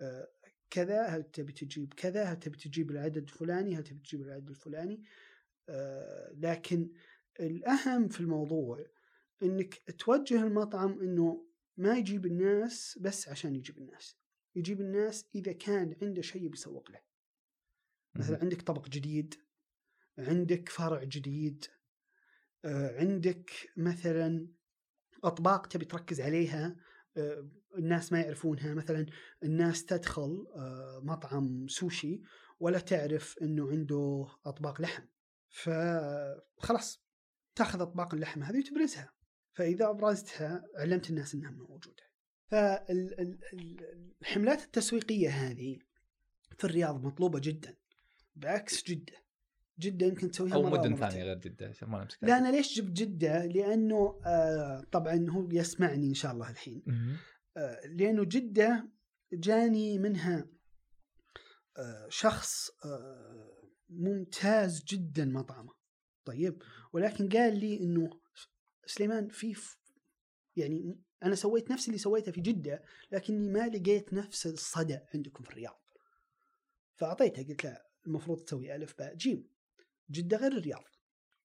آه، كذا هل تبي تجيب كذا؟ هل تبي تجيب العدد الفلاني؟ هل تبي تجيب العدد الفلاني؟ آه، لكن الأهم في الموضوع إنك توجه المطعم إنه ما يجيب الناس بس عشان يجيب الناس. يجيب الناس إذا كان عنده شيء بيسوق له. مثلا. عندك طبق جديد عندك فرع جديد آه، عندك مثلا أطباق تبي تركز عليها الناس ما يعرفونها. مثلا الناس تدخل آه، مطعم سوشي ولا تعرف إنه عنده أطباق لحم. فخلاص تأخذ أطباق اللحم هذه وتبرزها. فإذا أبرزتها علمت الناس إنها موجودة. فالحملات التسويقية هذه في الرياض مطلوبة جدا بعكس جدة. جدة يمكن تسويها أو مدن. ثانية غير جدة عشان ما نمسك لا أنا ليش جبت جدة؟ لأنه آه طبعا هو يسمعني إن شاء الله الحين. آه لأنه جدة جاني منها آه شخص آه ممتاز جدا مطعمه طيب ولكن قال لي إنه سليمان في يعني أنا سويت نفس اللي سويته في جدة لكني ما لقيت نفس الصدى عندكم في الرياض فاعطيته قلت له المفروض تسوي ألف باء جيم جدة غير الرياض.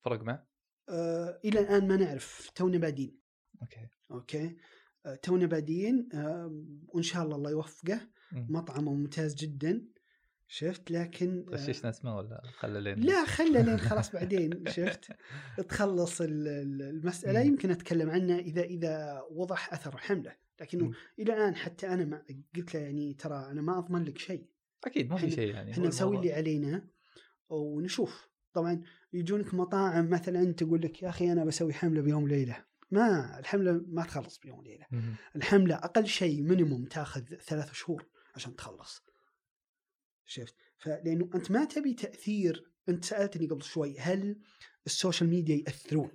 فرق معه؟ آه إلى الآن ما نعرف تونا بادين. okay. okay؟ آه تونا بادين آه وإن شاء الله الله يوفقه. مطعمه ممتاز جدا. شفت؟ لكن آه غششنا اسمه ولا خلى لين. لا خله لين خلاص بعدين. شفت؟ تخلص ال- ال- المسألة. يمكن أتكلم عنها إذا إذا وضح اثر الحمله لكنه. إلى الآن حتى أنا ما قلت له يعني ترى أنا ما أضمن لك شيء. أكيد ما في شيء يعني. إحنا نسوي. اللي علينا ونشوف. طبعا يجونك مطاعم مثلا تقول لك يا أخي أنا بسوي حملة بيوم وليله ما الحملة ما تخلص بيوم وليله مم. الحملة أقل شيء minimum تأخذ ثلاث شهور عشان تخلص. شفت؟ فلأنه أنت ما تبي تأثير أنت سألتني قبل شوي هل ال social media يأثرون.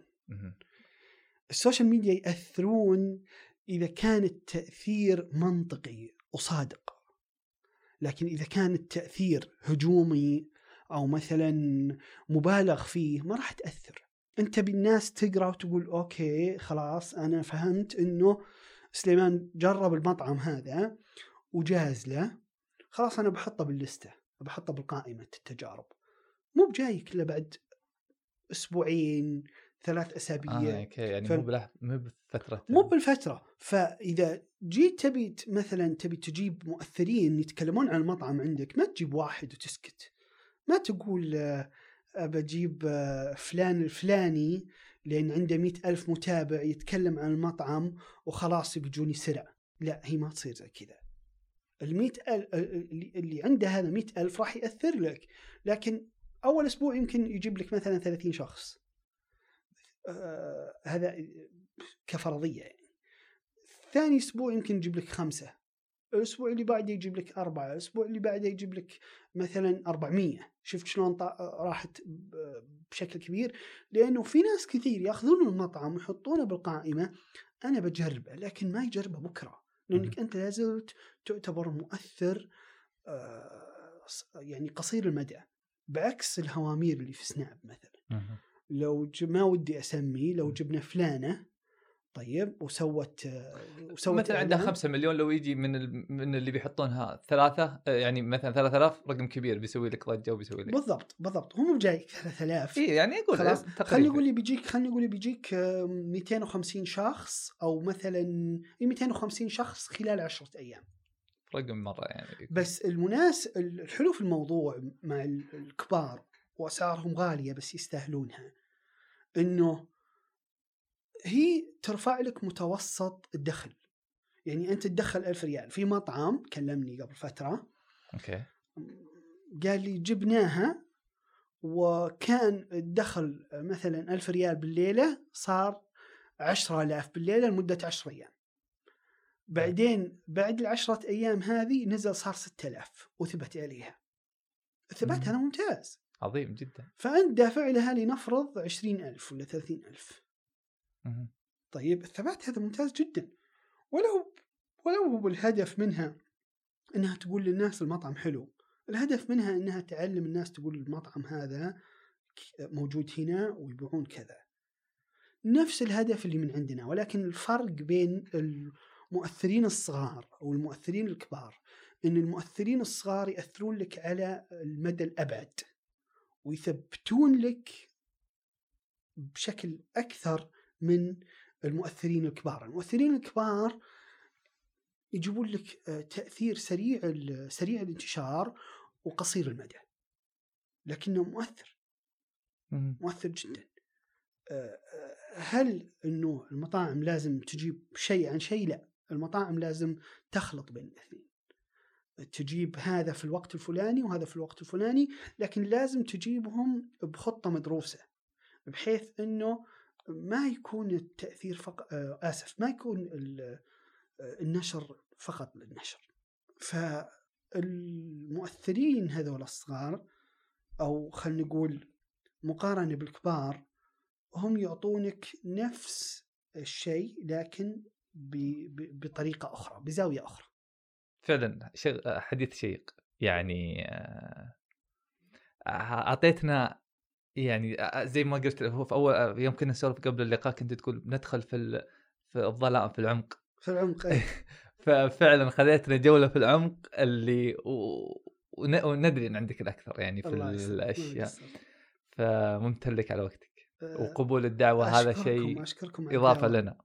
ال social media يأثرون إذا كان التأثير منطقي وصادق. لكن إذا كان التأثير هجومي أو مثلا مبالغ فيه ما راح تأثر. أنت بالناس تقرأ وتقول okay خلاص أنا فهمت إنه سليمان جرب المطعم هذا وجاز له خلاص أنا بحطه باللستة بحطه بالقائمه التجارب. مو بجايك إلا بعد أسبوعين ثلاث أسابيع. آه okay يعني ف- مو بله مو بفترة. مو بالفترة. فإذا جيت تبي مثلا تبي تجيب مؤثرين يتكلمون عن المطعم عندك ما تجيب واحد وتسكت. ما تقول آه، بجيب آه، فلان الفلاني لأن عنده مئة ألف متابع يتكلم عن المطعم وخلاص بيجوني سرع. لا هي ما تصير زي كذا. المئة ألف اللي اللي عنده هذا مئة ألف راح يأثر لك لكن أول أسبوع يمكن يجيب لك مثلا 30 شخص. آه هذا كفرضية يعني. ثاني أسبوع يمكن يجيب لك خمسة. الأسبوع اللي بعده يجيب لك أربعة الأسبوع اللي بعده يجيب لك مثلا 400 شفت شلون راحت بشكل كبير؟ لأنه في ناس كثير يأخذون المطعم ويحطونه بالقائمة أنا بجربه لكن ما يجربه بكرة. لأنك أنت لازلت تعتبر مؤثر آه، يعني قصير المدى بعكس الهوامير اللي في سناب مثلا. لو ما ودي أسمي لو. جبنا فلانة طيب وسوت وسوت مثلا عنده إعلان. 5 مليون لو يجي من ال... من اللي بيحطونها ثلاثة آه، يعني مثلا 3000 رقم كبير بيسوي لك ضجه وبيسوي لك. بالضبط بالضبط. هو مو جايك 3000 اي يعني يقول خلاص. تقريبا خليني أقول لي بيجيك خليني أقول لي بيجيك آه، 250 شخص أو مثلا إي 250 شخص خلال 10 أيام. رقم مرة يعني بس المناس الحلو في الموضوع مع ال- الكبار وأسعارهم غالية بس يستاهلونها إنه هي ترفع لك متوسط الدخل. يعني أنت تدخل ألف ريال في مطعم كلمني قبل فترة. أوكي. قال لي جبناها وكان الدخل مثلا ألف ريال بالليلة صار عشرة آلاف بالليلة لمدة عشر أيام. بعدين بعد العشرة أيام هذه نزل صار ستة آلاف وثبت عليها. الثبات. هذا ممتاز. عظيم جدا. فأنت دافع لها لنفرض عشرين ألف ولا ثلاثين ألف. مهم. طيب الثبات هذا ممتاز جدا. ولو ولو هو الهدف منها إنها تقول للناس المطعم حلو الهدف منها إنها تعلم الناس تقول المطعم هذا موجود هنا ويبيعون كذا. نفس الهدف اللي من عندنا ولكن الفرق بين المؤثرين الصغار أو المؤثرين الكبار إن المؤثرين الصغار يأثرون لك على المدى الأبعد ويثبتون لك بشكل أكثر من المؤثرين الكبار، المؤثرين الكبار يجيبون لك آه، تأثير سريع سريع الانتشار وقصير المدى. لكنه مؤثر. مؤثر جدا. آه، آه، هل إنه المطاعم لازم تجيب شيء عن شيء؟ لا، المطاعم لازم تخلط بين الاثنين. تجيب هذا في الوقت الفلاني وهذا في الوقت الفلاني، لكن لازم تجيبهم بخطة مدروسة بحيث إنه ما يكون التأثير فقط آسف ما يكون آه، النشر فقط للنشر. فالمؤثرين هذول الصغار أو خلينا نقول مقارنة بالكبار هم يعطونك نفس الشيء لكن بطريقة أخرى بزاوية أخرى. فعلا. حديث شيق يعني آه، أعطيتنا يعني زي ما قلت هو في أول آه، يوم كنا نسولف قبل اللقاء كنت تقول ندخل في. في الظلام في العمق في العمق إيه. ففعلا خذيتنا جولة في العمق اللي و... ون... وندري إن عندك الأكثر يعني في الأشياء يسلمك. فممتن لك على وقتك وقبول الدعوة هذا شيء إضافة. لنا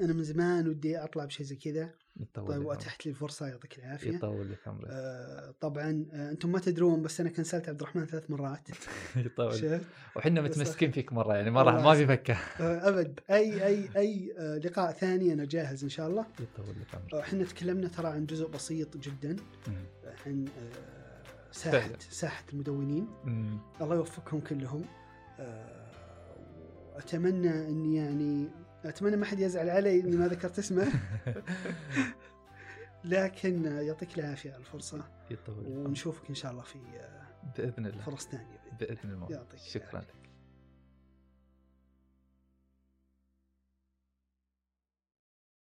أنا من زمان ودي اطلع بشيء زي كذا طيب. وأتحت لي الفرصة يعطيك العافية يطول لك عمرك آه، طبعا آه، أنتم ما تدرون بس أنا كنسلت عبد الرحمن ثلاث مرات يطول وحنا متمسكين. فيك مرة يعني ما راح ما في. فكة آه، أبد أي أي أي آه، لقاء ثاني أنا جاهز إن شاء الله يطول لك عمرك إحنا تكلمنا ترى عن جزء بسيط جدا. عن آه، ساحة. ساحة المدونين. الله يوفقهم كلهم آه، وأتمنى إني يعني أتمنى ما حد يزعل علي إني ما ذكرت اسمه. لكن يعطيك العافية على الفرصة. يطول. ونشوفك إن شاء الله في آه، بإذن الله. فرص ثانية بإذن الله. يعطيك شكرا. لك